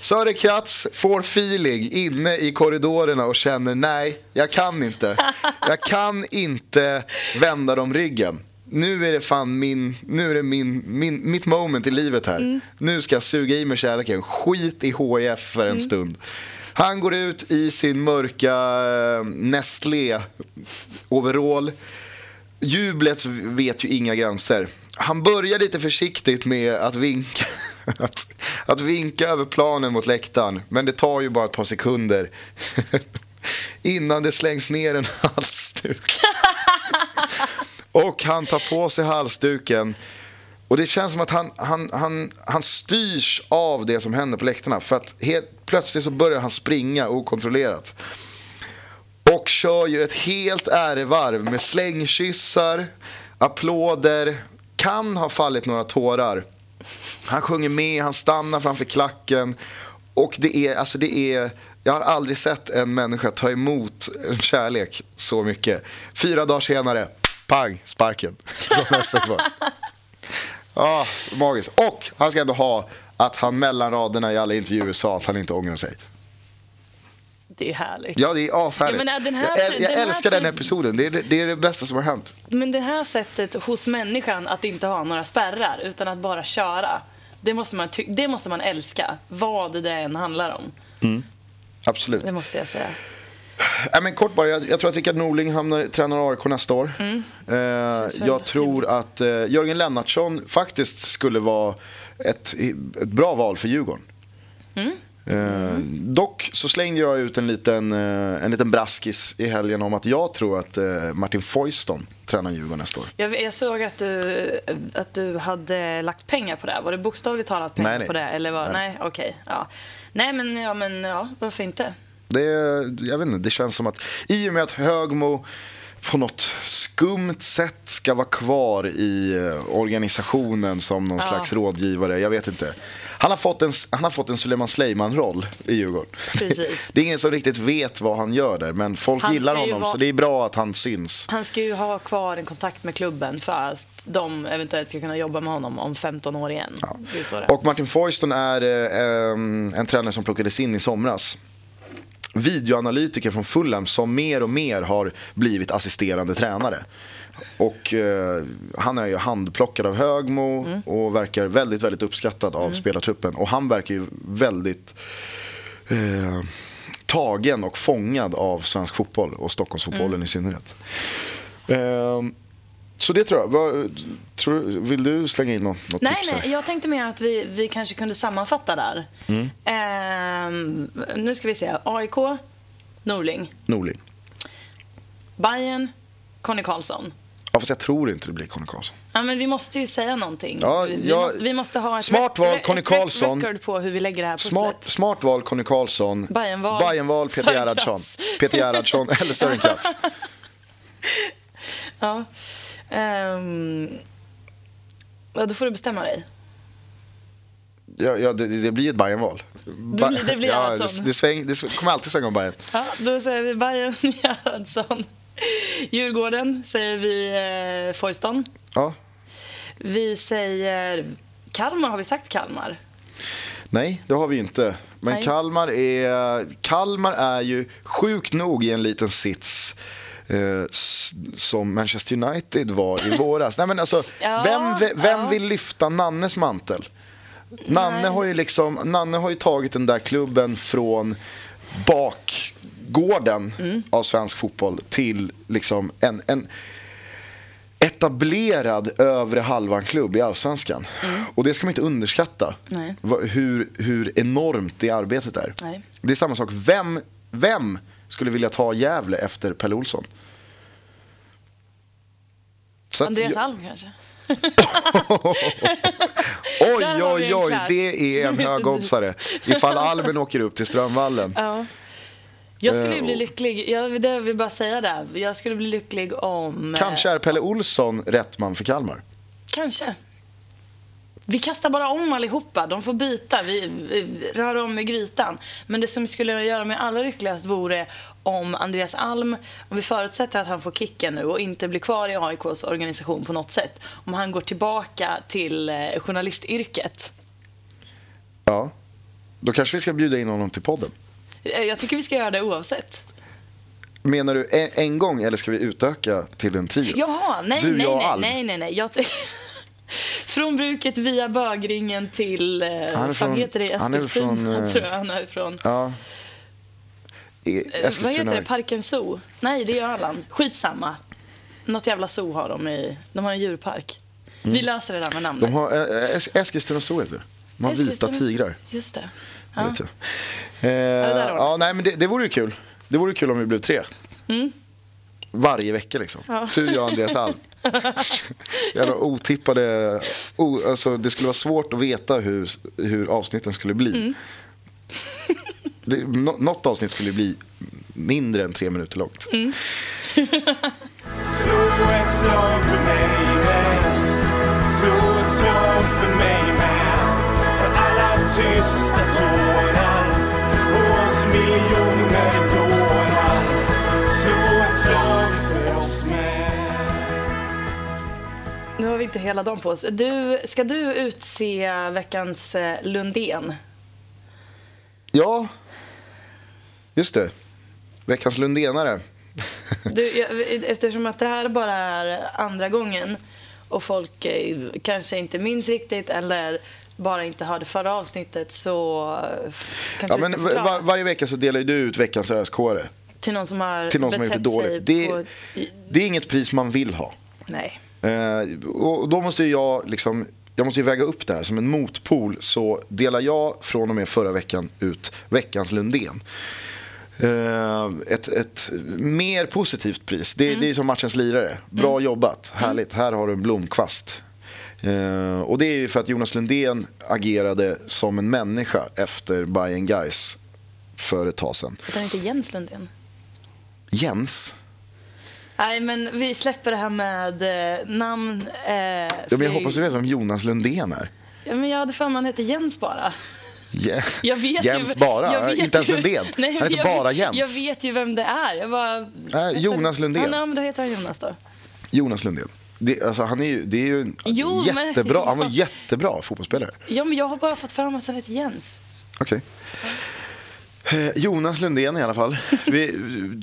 Sören Kratz får feeling inne i korridorerna och känner nej, jag kan inte. Jag kan inte vända dem ryggen. Nu är det fan min, nu är det min, min, mitt moment i livet här. Nu ska jag suga i mig kärleken. Skit i HIF för en stund. Han går ut i sin mörka eh, Nestlé-overall. Jublet vet ju inga gränser. Han börjar lite försiktigt med att vinka, [LAUGHS] att, att vinka över planen mot läktaren. Men det tar ju bara ett par sekunder [LAUGHS] innan det slängs ner en [LAUGHS] halsduk. Och han tar på sig halsduken. Och det känns som att han, han, han, han styrs av det som händer på läktarna. För att helt plötsligt så börjar han springa okontrollerat. Och kör ju ett helt ärevarv med slängkyssar, applåder, kan ha fallit några tårar. Han sjunger med, han stannar framför klacken. Och det är, alltså det är, jag har aldrig sett en människa ta emot en kärlek så mycket. Fyra dagar senare, pang, sparken. [LAUGHS] Från magiskt. Och han ska ändå ha att han mellan raderna i alla intervjuer sa att han inte ångrar sig. Det är härligt. Ja, det är ashärligt. Ja, men den här- jag äl- jag den här älskar den typ- episoden. Det är det, är det bästa som har hänt. Men det här sättet hos människan att inte ha några spärrar utan att bara köra. Det måste man, det måste man älska, vad det än handlar om. Absolut. Det måste jag säga. Ja, men kort bara, jag, jag tror att Rickard Norling hamnar, tränar AIK nästa år. Eh, Mm. Väl jag tror att eh, Jörgen Lennartsson faktiskt skulle vara ett, ett bra val för Djurgården. Mm. Eh, dock så slängde jag ut en liten, eh, en liten braskis i helgen om att jag tror att eh, Martin Foyston tränar Djurgården nästa år. Jag, jag såg att du, att du hade lagt pengar på det. Var det bokstavligt talat pengar Nej, nej. på det? Eller var, Nej. nej, okej. ja. Nej, men, ja, men ja, varför inte? Det, jag vet inte, det känns som att i och med att Högmo på något skumt sätt ska vara kvar i eh, organisationen som någon Ja. slags rådgivare. Jag vet inte. Han har fått en, han har fått en Suleiman Sleiman-roll i Djurgården. Precis. [LAUGHS] Det är ingen som riktigt vet vad han gör där, men folk Han gillar honom vara- så det är bra att han syns. Han ska ju ha kvar en kontakt med klubben för att de eventuellt ska kunna jobba med honom om 15 år igen. Det är så det är. Och Martin Foyston är eh, en tränare som plockades in i somras. Videoanalytiker från Fulham som mer och mer har blivit assisterande tränare. Och eh, han är ju handplockad av Högmo och verkar väldigt, väldigt uppskattad av spelartruppen. Och han verkar ju väldigt eh, tagen och fångad av svensk fotboll och Stockholmsfotbollen i synnerhet. Ehm, så det tror jag. Vad, tror, vill du slänga in något, något Nej, tips? här? nej, jag tänkte mer att vi, vi kanske kunde sammanfatta där. Mm. Ehm, nu ska vi se. AIK, Norling. Norling. Bayern, Conny Karlsson. Ja, fast jag tror inte det blir Conny Karlsson. Ja, men vi måste ju säga någonting. Ja, vi, vi jag- måste, vi måste ha ett, Smart val, Conny Karlsson. record på hur vi lägger det här pusslet. Smart, smart val, Conny Karlsson. Bajenval. Bajenval, Peter Gerhardsson. Peter Gerhardsson eller [LAUGHS] Sören Kratz. Ja. Ehm, ja, då får du bestämma dig. Ja, ja, det, det blir ett Bajenval. Ba- blir- det blir ja, Gerhardsson. det, det, sväng, det kommer alltid svänga om Bajen. Ja, då säger vi Bayern [LAUGHS] Gerhardsson. Djurgården säger vi eh, Foyston. Ja. Vi säger Kalmar, har vi sagt Kalmar? Nej, det har vi inte. Men Nej. Kalmar är, Kalmar är ju sjukt nog i en liten sits eh, som Manchester United var i våras. Nej, men alltså, Ja, vem ve- vem ja. vill lyfta Nannes mantel? Nanne Nej. har, ju liksom, Nanne har ju tagit den där klubben från bakgården Mm. av svensk fotboll till liksom en, en etablerad övre halvan-klubb i allsvenskan. Och det ska man inte underskatta. Mm. Nej. Hur, hur enormt det arbetet är. Nej. Det är samma sak. Vem, vem skulle vilja ta Gävle efter Pelle Olsson? Så Andreas jag- Alm kanske? [LAUGHS] Oj, oj, oj, det är en högoddsare. Ifall Almen åker upp till Strömvallen. Ja. Jag skulle Eh, bli och- lycklig, jag det vill bara säga det. Jag skulle bli lycklig om... eh, Kanske är Pelle Olsson rätt man för Kalmar. Kanske. Vi kastar bara om allihopa. De får byta. Vi, vi rör om i grytan. Men det som skulle göra mig allra lyckligast vore om Andreas Alm, om vi förutsätter att han får kicken nu och inte blir kvar i AIKs organisation på något sätt. Om han går tillbaka till eh, journalistyrket. Ja. Då kanske vi ska bjuda in honom till podden. Eh, Jag tycker vi ska göra det oavsett. Menar du en, en gång eller ska vi utöka till en trio? Jaha, nej, Du, nej, jag nej, nej, nej, nej. Jag [LAUGHS] [LAUGHS] från bruket via bögringen till, eh, Han vad fan heter det, han är Eskilstuna från, eh, tror jag han är ifrån. Ja. Eh, Vad Eskilstuna. heter det? Parken Zoo? Nej, det är Öland. Skitsamma. Något jävla zoo har de i... De har en djurpark. Vi löser det där med namnet. Mm. De har eh, Es- Eskilstuna Zoo heter det. De har vita Eskilstuna- tigrar. Just det. Ja. Ja. Vet jag. Eh, där har ja, nej, men det, det vore ju kul. Det vore kul om vi blev tre. Varje vecka liksom. Ja. Du, jag och Andreas [LAUGHS] Alm. Jävla otippade... O, alltså, det skulle vara svårt att veta hur, hur avsnitten skulle bli. Mm. [LAUGHS] Det, nå, något avsnitt skulle bli mindre än tre minuter långt. Mm. Nu har vi inte hela dagen på oss. Du, ska du utse veckans eh, Lundén? Ja, just det. Veckans Lundenare. Du, jag, eftersom att det här bara är andra gången och folk eh, kanske inte minns riktigt eller bara inte hörde förra avsnittet så eh, kanske Ja, men var, varje vecka så delar du ut veckans öskåre. till någon som har till någon som har gjort det dåligt. Det, på... det är inget pris man vill ha. Nej. Eh, och då måste jag liksom jag måste ju väga upp det här. Som en motpol så delar jag från och med förra veckan ut veckans Lundén. Eh, ett, ett mer positivt pris. Det, det är som matchens lirare. Bra jobbat, härligt. Här har du en blomkvast. Eh, och det är ju för att Jonas Lundén agerade som en människa efter Bayern Guys för ett tag sedan. Utan inte Jens Lundén. Jens, Nej, men vi släpper det här med eh, namn. Eh, ja, men jag hoppas du vet vem Jonas Lundén är. Ja, men jag hade för mig han hette Jens bara. Je- Jag vet Jens ju, bara, jag vet inte ens Lundén. Nej, han heter bara vet- Jens. Jag vet ju vem det är. Jag bara, Nej, Jonas Lundén. Ja, nej, men då heter han Jonas då. Jonas Lundén. Det, alltså, han är ju, det är ju Jo, men- jättebra, han var jättebra fotbollsspelare. Ja, men jag har bara fått för mig att han heter Jens. Okej. Eh, Jonas Lundén i alla fall. Vi,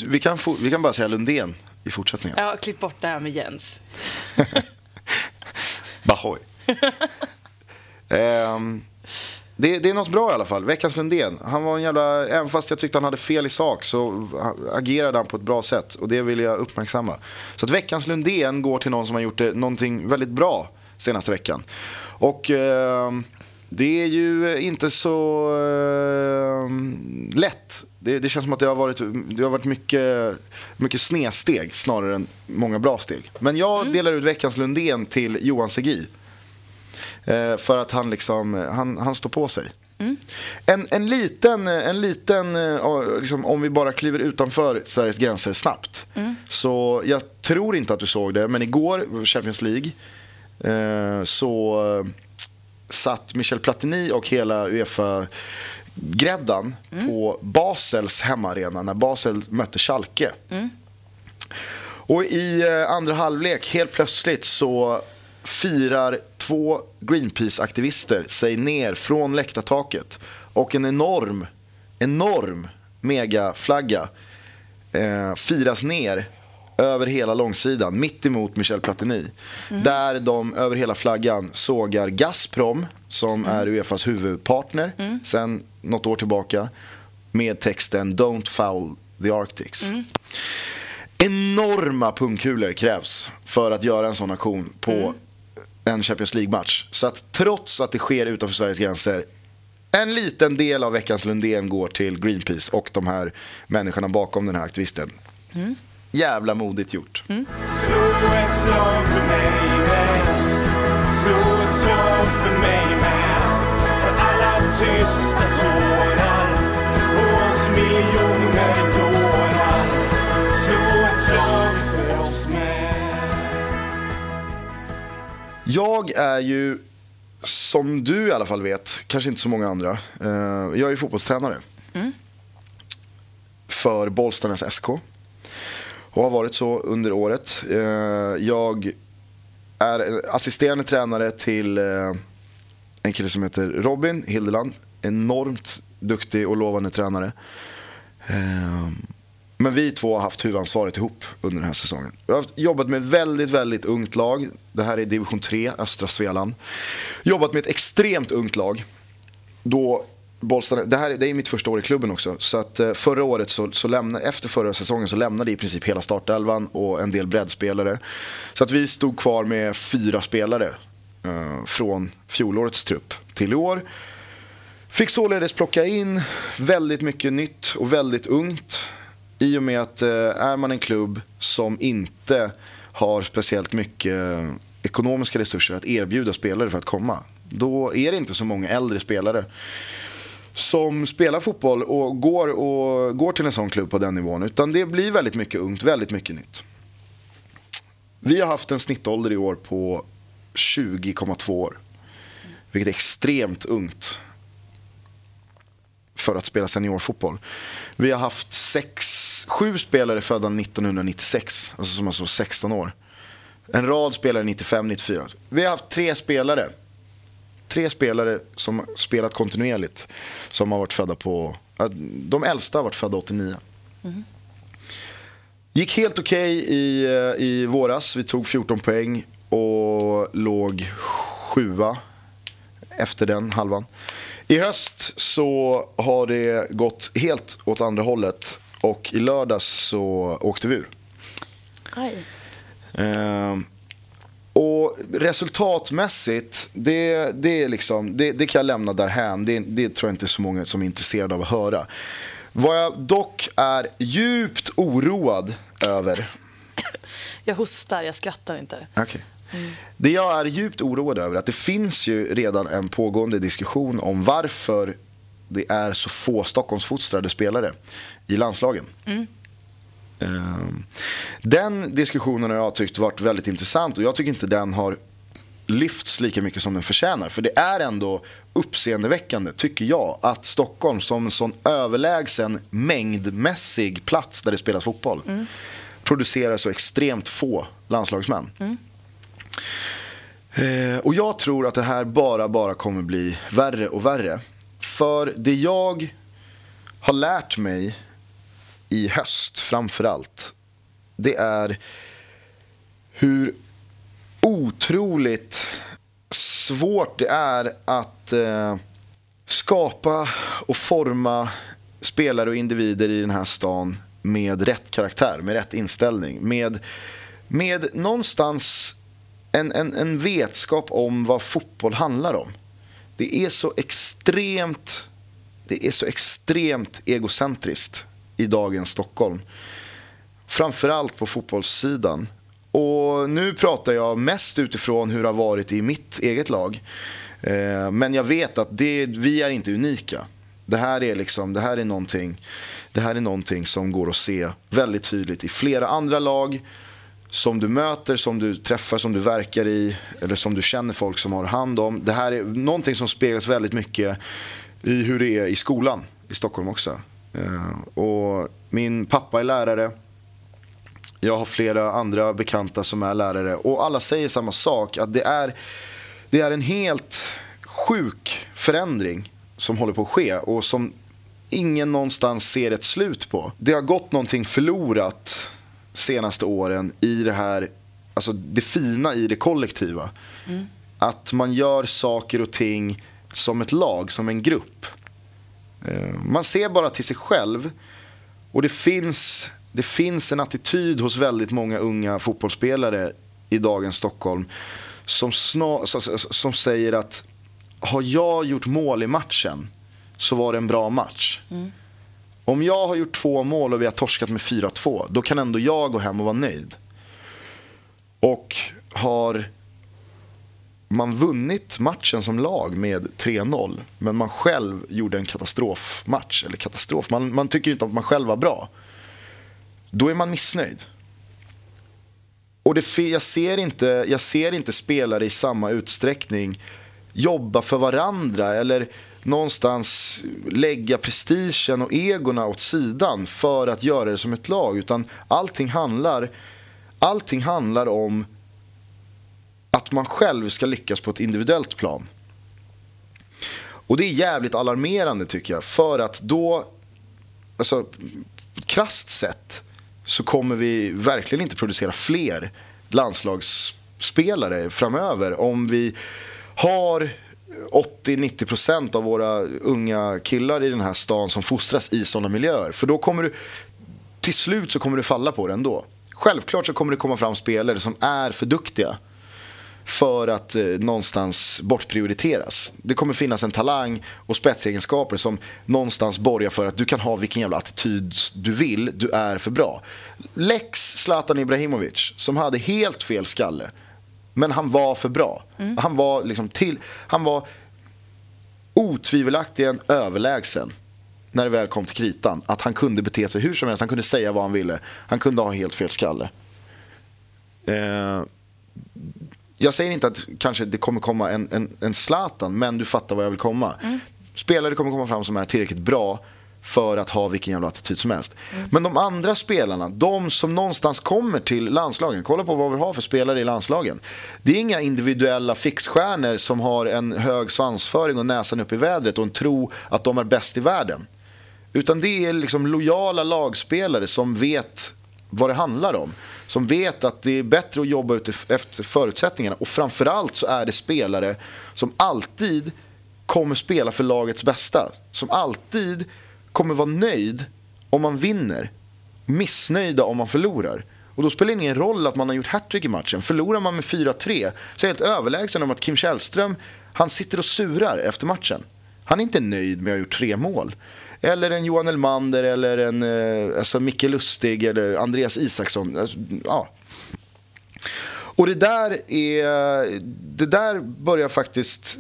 vi, kan få, vi kan bara säga Lundén i fortsättningen. Ja, klipp bort det här med Jens. [LAUGHS] Bahoy. [LAUGHS] Ehm, det, det är något bra i alla fall. Veckans Lundén. Han var en jävla, även fast jag tyckte han hade fel i sak så agerade han på ett bra sätt. Och det vill jag uppmärksamma. Så att veckans Lundén går till någon som har gjort det, någonting väldigt bra senaste veckan. Och ehm, Det är ju inte så eh, lätt. Det, det känns som att det har varit, det har varit mycket, mycket snedsteg snarare än många bra steg. Men jag delar ut veckans Lundén till Johan Segi. Eh, för att han, liksom, han, han står på sig. En, en liten, en liten eh, liksom, om vi bara kliver utanför Sveriges gränser snabbt. Så jag tror inte att du såg det, men igår, Champions League, eh, så satt Michel Platini och hela Uefa-gräddan på Basels hemmaarena när Basel mötte Schalke. Och i eh, andra halvlek, helt plötsligt så firar två Greenpeace-aktivister sig ner från läktartaket. Och en enorm, enorm megaflagga eh, firas ner över hela långsidan, mitt emot Michel Platini. Där de över hela flaggan sågar Gazprom, som är Uefas huvudpartner sen något år tillbaka, med texten “Don't foul the Arctics”. Enorma pungkulor krävs för att göra en sån aktion på en Champions League-match. Så att trots att det sker utanför Sveriges gränser en liten del av veckans Lundén går till Greenpeace och de här människorna bakom den här aktivisten. Jävla modigt gjort. Med. Jag är ju, som du i alla fall vet, kanske inte så många andra. eh, jag är ju fotbollstränare. För Bollstanäs SK. Och har varit så under året. Eh, jag är assisterande tränare till eh, en kille som heter Robin Hildeland. Enormt duktig och lovande tränare. Eh, men vi två har haft huvudansvaret ihop under den här säsongen. Jag har jobbat med väldigt, väldigt ungt lag. Det här är division 3, östra Svealand. Jobbat med ett extremt ungt lag. Då Bollsta, det här är- det är mitt första år i klubben också. Så att eh, förra året, så, så lämna, efter förra säsongen så lämnade i princip hela startelvan och en del breddspelare. Så att vi stod kvar med fyra spelare eh, från fjolårets trupp till i år. Fick således plocka in väldigt mycket nytt och väldigt ungt. I och med att eh, är man en klubb som inte har speciellt mycket eh, ekonomiska resurser att erbjuda spelare för att komma. Då är det inte så många äldre spelare som spelar fotboll och går, och går till en sån klubb på den nivån. Utan det blir väldigt mycket ungt, väldigt mycket nytt. Vi har haft en snittålder i år på 20,2 år. Vilket är extremt ungt för att spela seniorfotboll. Vi har haft sex, sju spelare födda 1996, alltså som alltså 16 år. En rad spelare 95-94. Vi har haft tre spelare. Tre spelare som spelat kontinuerligt. Som har varit födda på... De äldsta har varit födda 89. Gick helt okej i, eh, i våras. Vi tog 14 poäng och låg sjua efter den halvan. I höst så har det gått helt åt andra hållet och i lördags så åkte vi ur. Aj. Och resultatmässigt, det, det, är liksom, det, det kan jag lämna därhän. Det, det tror jag inte är så många som är intresserade av att höra. Vad jag dock är djupt oroad över [COUGHS] Jag hostar, jag skrattar inte. Okej. Det jag är djupt oroad över är att det finns ju redan en pågående diskussion om varför det är så få Stockholmsfostrade spelare i landslagen. Ehm, Den diskussionen har jag tyckt varit väldigt intressant och jag tycker inte den har lyfts lika mycket som den förtjänar. För det är ändå uppseendeväckande, tycker jag, att Stockholm som en sån överlägsen mängdmässig plats där det spelas fotboll producerar så extremt få landslagsmän. Eh, och jag tror att det här bara, bara kommer bli värre och värre. För det jag har lärt mig i höst framför allt, det är hur otroligt svårt det är att eh, skapa och forma spelare och individer i den här stan med rätt karaktär, med rätt inställning. Med, med någonstans en, en, en vetskap om vad fotboll handlar om. Det är så extremt, det är så extremt egocentriskt i dagens Stockholm. Framförallt på fotbollssidan. Och nu pratar jag mest utifrån hur det har varit i mitt eget lag. Eh, men jag vet att det, vi är inte unika. Det här är liksom, det här är någonting, det här är någonting som går att se väldigt tydligt i flera andra lag som du möter, som du träffar, som du verkar i eller som du känner folk som har hand om. Det här är någonting som speglas väldigt mycket i hur det är i skolan i Stockholm också. Eh, och min pappa är lärare. Jag har flera andra bekanta som är lärare och alla säger samma sak. Att det är, det är en helt sjuk förändring som håller på att ske och som ingen någonstans ser ett slut på. Det har gått någonting förlorat senaste åren i det här, alltså det fina i det kollektiva. Mm. Att man gör saker och ting som ett lag, som en grupp. Eh, man ser bara till sig själv och det finns, det finns en attityd hos väldigt många unga fotbollsspelare i dagens Stockholm som, snar, som säger att har jag gjort mål i matchen så var det en bra match. Mm. Om jag har gjort två mål och vi har torskat med 4-2, då kan ändå jag gå hem och vara nöjd. Och har man vunnit matchen som lag med 3-0, men man själv gjorde en katastrofmatch, eller katastrof, man, man tycker inte att man själv var bra. Då är man missnöjd. Och det, jag, ser inte, jag ser inte spelare i samma utsträckning jobba för varandra eller någonstans lägga prestigen och egona åt sidan för att göra det som ett lag. Utan allting handlar, allting handlar om att man själv ska lyckas på ett individuellt plan. Och det är jävligt alarmerande tycker jag. För att då, alltså krasst sett, så kommer vi verkligen inte producera fler landslagsspelare framöver om vi har 80-90% av våra unga killar i den här stan som fostras i sådana miljöer. För då kommer du, till slut så kommer du falla på det ändå. Självklart så kommer det komma fram spelare som är för duktiga för att eh, någonstans bortprioriteras. Det kommer finnas en talang och spetsegenskaper som någonstans borgar för att du kan ha vilken jävla attityd du vill, du är för bra. Lex Zlatan Ibrahimovic, som hade helt fel skalle. Men han var för bra. Mm. Han var liksom till, han var otvivelaktigen överlägsen när det väl kom till kritan. Att han kunde bete sig hur som helst, han kunde säga vad han ville. Han kunde ha helt fel skalle. Eh, jag säger inte att kanske det kommer komma en, en, en Zlatan, men du fattar vad jag vill komma. Mm. Spelare kommer komma fram som är tillräckligt bra för att ha vilken jävla attityd som helst. Mm. Men de andra spelarna, de som någonstans kommer till landslagen. Kolla på vad vi har för spelare i landslagen. Det är inga individuella fixstjärnor som har en hög svansföring och näsan upp i vädret och en tro att de är bäst i världen. Utan det är liksom lojala lagspelare som vet vad det handlar om. Som vet att det är bättre att jobba efter förutsättningarna. Och framförallt så är det spelare som alltid kommer spela för lagets bästa. Som alltid kommer vara nöjd om man vinner. Missnöjda om man förlorar. Och då spelar det ingen roll att man har gjort hattrick i matchen. Förlorar man med 4-3 så är jag helt överlägsen om att Kim Källström, han sitter och surar efter matchen. Han är inte nöjd med att ha gjort tre mål. Eller en Johan Elmander eller en eh, alltså Micke Lustig eller Andreas Isaksson. Alltså, ja. Och det där, är, det där börjar faktiskt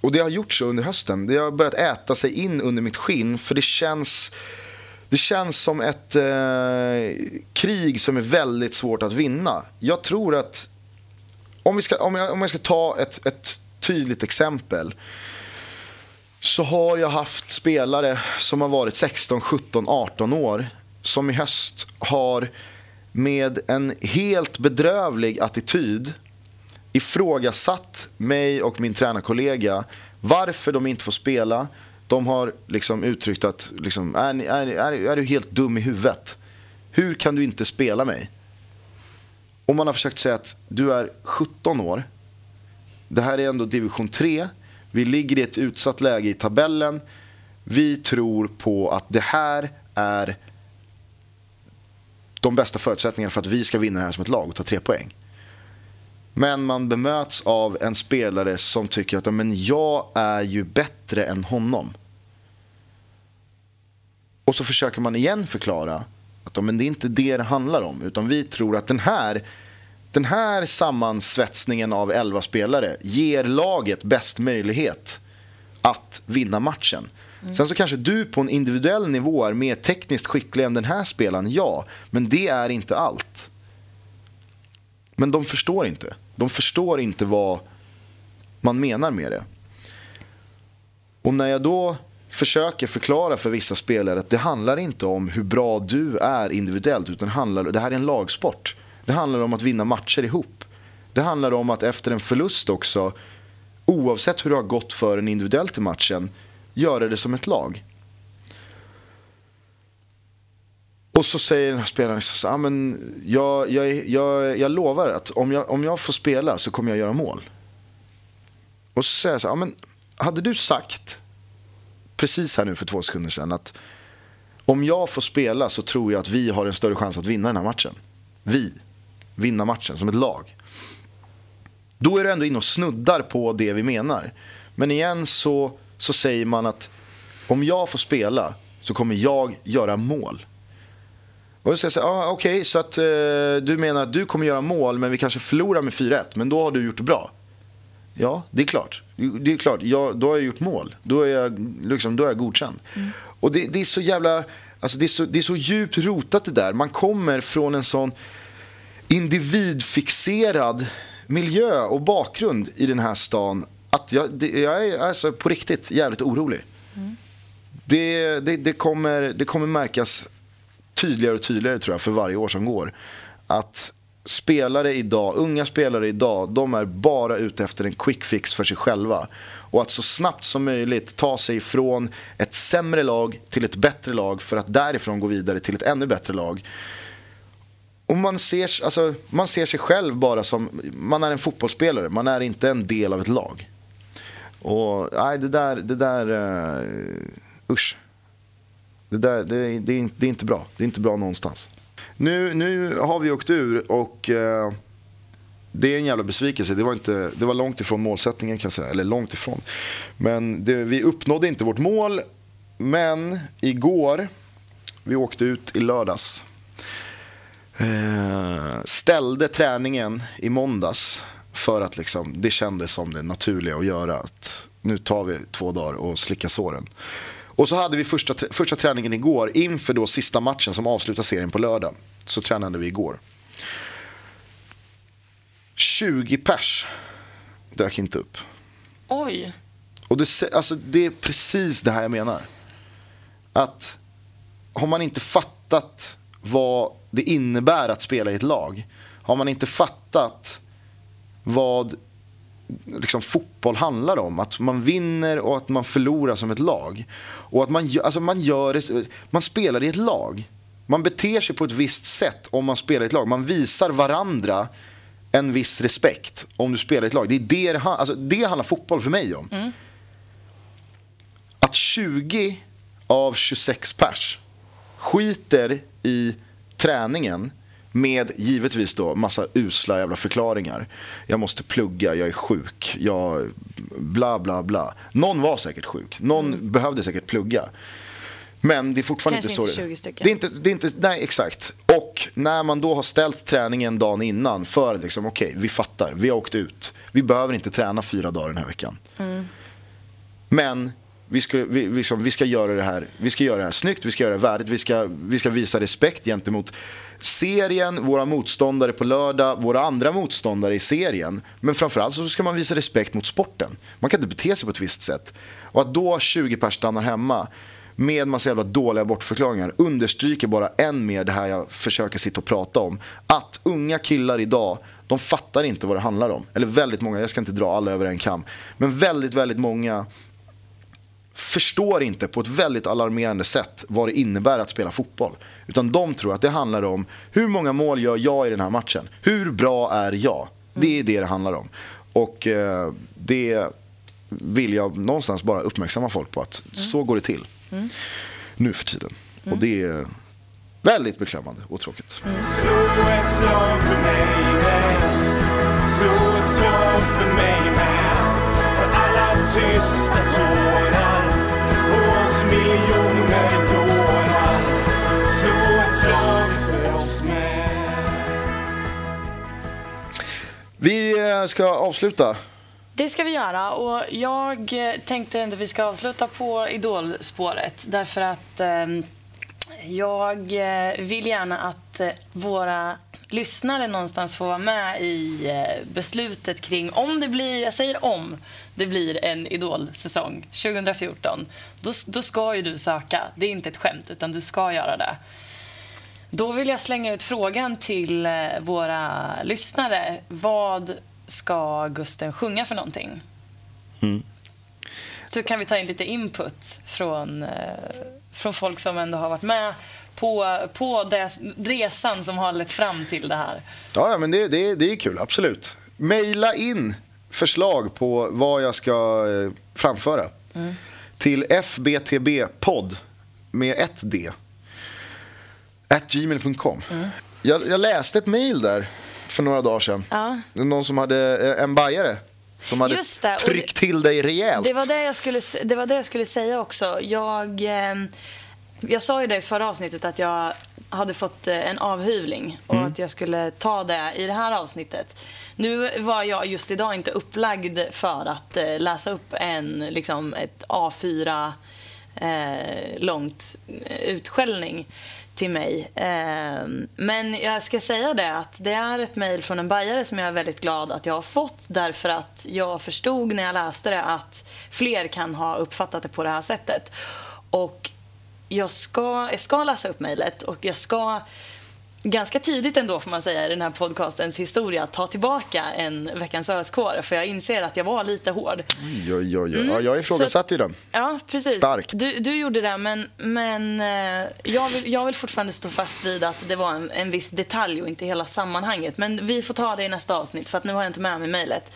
och det har gjort så under hösten. Det har börjat äta sig in under mitt skinn. För det känns, det känns som ett eh, krig som är väldigt svårt att vinna. Jag tror att, om, vi ska, om, jag, om jag ska ta ett, ett tydligt exempel. Så har jag haft spelare som har varit 16, 17, 18 år. Som i höst har med en helt bedrövlig attityd ifrågasatt mig och min tränarkollega varför de inte får spela. De har liksom uttryckt att liksom, är, ni, är, är, är du helt dum i huvudet? Hur kan du inte spela mig? Och man har försökt säga att du är 17 år. Det här är ändå division 3. Vi ligger i ett utsatt läge i tabellen. Vi tror på att det här är de bästa förutsättningarna för att vi ska vinna det här som ett lag och ta tre poäng. Men man bemöts av en spelare som tycker att men jag är ju bättre än honom. Och så försöker man igen förklara att men det är inte det det handlar om. Utan vi tror att den här, den här sammansvetsningen av 11 spelare ger laget bäst möjlighet att vinna matchen. Sen så kanske du på en individuell nivå är mer tekniskt skicklig än den här spelaren, ja. Men det är inte allt. Men de förstår inte. De förstår inte vad man menar med det. Och när jag då försöker förklara för vissa spelare att det handlar inte om hur bra du är individuellt, utan handlar, det här är en lagsport. Det handlar om att vinna matcher ihop. Det handlar om att efter en förlust också, oavsett hur det har gått för en individuellt i matchen, göra det som ett lag. Och så säger den här spelaren, liksom så, ah, men jag, jag, jag, jag lovar att om jag, om jag får spela så kommer jag göra mål. Och så säger jag så här, ah, men hade du sagt precis här nu för två sekunder sedan att om jag får spela så tror jag att vi har en större chans att vinna den här matchen. Vi. Vinna matchen som ett lag. Då är du ändå inne och snuddar på det vi menar. Men igen så, så säger man att om jag får spela så kommer jag göra mål. Och då säger jag så ah, okej, okay, så att eh, du menar att du kommer göra mål men vi kanske förlorar med 4-1, men då har du gjort det bra. Ja, det är klart. Det är klart, jag, då har jag gjort mål. Då är jag, liksom, då är jag godkänd. Mm. Och det, det, är så jävla, alltså det är så, det är så djupt rotat det där. Man kommer från en sån individfixerad miljö och bakgrund i den här stan. Att jag, det, jag är alltså på riktigt jävligt orolig. Mm. Det, det, det, kommer, det kommer märkas tydligare och tydligare tror jag för varje år som går. Att spelare idag, unga spelare idag, de är bara ute efter en quick fix för sig själva. Och att så snabbt som möjligt ta sig från ett sämre lag till ett bättre lag för att därifrån gå vidare till ett ännu bättre lag. Och man ser, alltså, man ser sig själv bara som, man är en fotbollsspelare, man är inte en del av ett lag. Och nej, det där, det där, uh, usch. Det, där, det, det, är, det är inte bra, det är inte bra någonstans. Nu, nu har vi åkt ur och uh, det är en jävla besvikelse. Det var, inte, det var långt ifrån målsättningen kan jag säga. Eller långt ifrån. Men det, vi uppnådde inte vårt mål. Men igår, vi åkte ut i lördags. Eh, ställde träningen i måndags. För att liksom, det kändes som det naturliga att göra. Att nu tar vi två dagar och slickar såren. Och så hade vi första, första träningen igår inför då sista matchen som avslutar serien på lördag. Så tränade vi igår. 20 pers dök inte upp. Oj. Och det, alltså, det är precis det här jag menar. Att har man inte fattat vad det innebär att spela i ett lag. Har man inte fattat vad liksom, fotboll handlar om. Att man vinner och att man förlorar som ett lag. Och att man, alltså man, gör, man spelar i ett lag. Man beter sig på ett visst sätt om man spelar i ett lag. Man visar varandra en viss respekt om du spelar i ett lag. Det är det det, alltså, det handlar fotboll för mig om. Mm. Att 20 av 26 pers skiter i träningen med givetvis då massa usla jävla förklaringar. Jag måste plugga, jag är sjuk, jag bla bla bla. Någon var säkert sjuk, någon mm. behövde säkert plugga. Men det är fortfarande Kanske inte så. Inte 20 stycken. Det är inte, det är inte, nej exakt. Och när man då har ställt träningen dagen innan för liksom, okej, okay, vi fattar, vi har åkt ut. Vi behöver inte träna fyra dagar den här veckan. Mm. Men vi ska, vi, liksom, vi, ska göra det här, vi ska göra det här snyggt, vi ska göra det värdigt, vi ska, vi ska visa respekt gentemot serien, våra motståndare på lördag, våra andra motståndare i serien. Men framförallt så ska man visa respekt mot sporten. Man kan inte bete sig på ett visst sätt. Och att då 20 pers stannar hemma med massa jävla dåliga bortförklaringar understryker bara än mer det här jag försöker sitta och prata om. Att unga killar idag, de fattar inte vad det handlar om. Eller väldigt många, jag ska inte dra alla över en kam. Men väldigt, väldigt många förstår inte på ett väldigt alarmerande sätt vad det innebär att spela fotboll. Utan de tror att det handlar om hur många mål gör jag i den här matchen? Hur bra är jag? Det är det det handlar om. Och eh, det vill jag någonstans bara uppmärksamma folk på att så går det till nu för tiden. Och det är väldigt beklämmande och tråkigt. Slå ett slag för mig, man. Slå ett slag för mig, man. För alla Mm. Vi ska avsluta. Det ska vi göra och jag tänkte att vi ska avsluta på idolspåret därför att ehm, eh, jag vill gärna att eh, våra lyssnare någonstans får vara med i eh, beslutet kring om det blir, jag säger om, det blir en idolsäsong 2014. Då, då ska ju du söka, det är inte ett skämt utan du ska göra det. Då vill jag slänga ut frågan till eh, våra lyssnare. Vad ska Gusten sjunga för någonting? Så kan vi ta in lite input från, eh, från folk som ändå har varit med på, på des, resan som har lett fram till det här. Ja, ja men det, det, det är kul, absolut. Maila in förslag på vad jag ska eh, framföra. Till fbtbpodd med ett d. At gmail.com. Jag, jag läste ett mail där för några dagar sedan. Ja. Någon som hade, eh, en bajare. Som hade Just det, tryckt till dig rejält. Det var det jag skulle, det var det jag skulle säga också. Jag, eh, jag sa ju det i förra avsnittet att jag hade fått eh, en avhyvling och att jag skulle ta det i det här avsnittet. Nu var jag just idag inte upplagd för att eh, läsa upp en, liksom ett A4 eh, långt utskällning till mig. Ehm, men jag ska säga det att det är ett mejl från en bajare som jag är väldigt glad att jag har fått därför att jag förstod när jag läste det att fler kan ha uppfattat det på det här sättet. Och jag ska, jag ska läsa upp mejlet och jag ska ganska tidigt ändå får man säga i den här podcastens historia ta tillbaka en Veckans öskår för jag inser att jag var lite hård. Oj, oj, oj. Ja, jag ifrågasatte ju den. Ja, precis. Starkt. Du, du gjorde det, men, men eh, jag, vill, jag vill fortfarande stå fast vid att det var en, en viss detalj och inte hela sammanhanget. Men vi får ta det i nästa avsnitt, för att nu har jag inte med mig mejlet.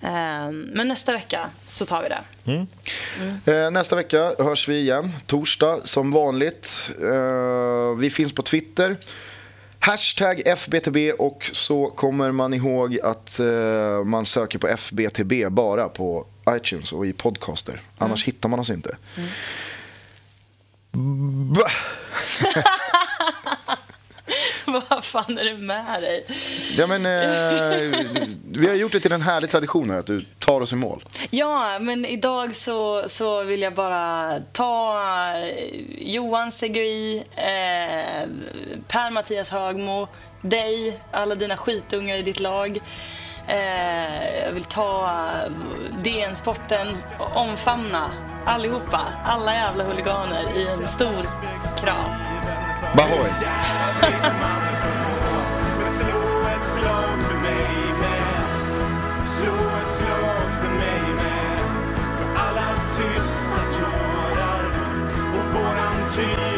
Eh, men nästa vecka så tar vi det. Eh, nästa vecka hörs vi igen, torsdag som vanligt. Eh, vi finns på Twitter. Hashtag FBTB och så kommer man ihåg att eh, man söker på FBTB bara på iTunes och i podcaster. Annars hittar man oss inte. Bah. [LAUGHS] [LAUGHS] [LAUGHS] Vad fan är det med dig? Ja, men, eh, vi har gjort det till en härlig tradition här, att du tar oss i mål. Ja, men idag så, så vill jag bara ta eh, Johan Segui, eh, Per-Mattias Högmo, dig, alla dina skitungar i ditt lag. Eh, jag vill ta eh, DN-sporten, och omfamna allihopa, alla jävla huliganer i en stor kram. Bahoy! [LAUGHS] Men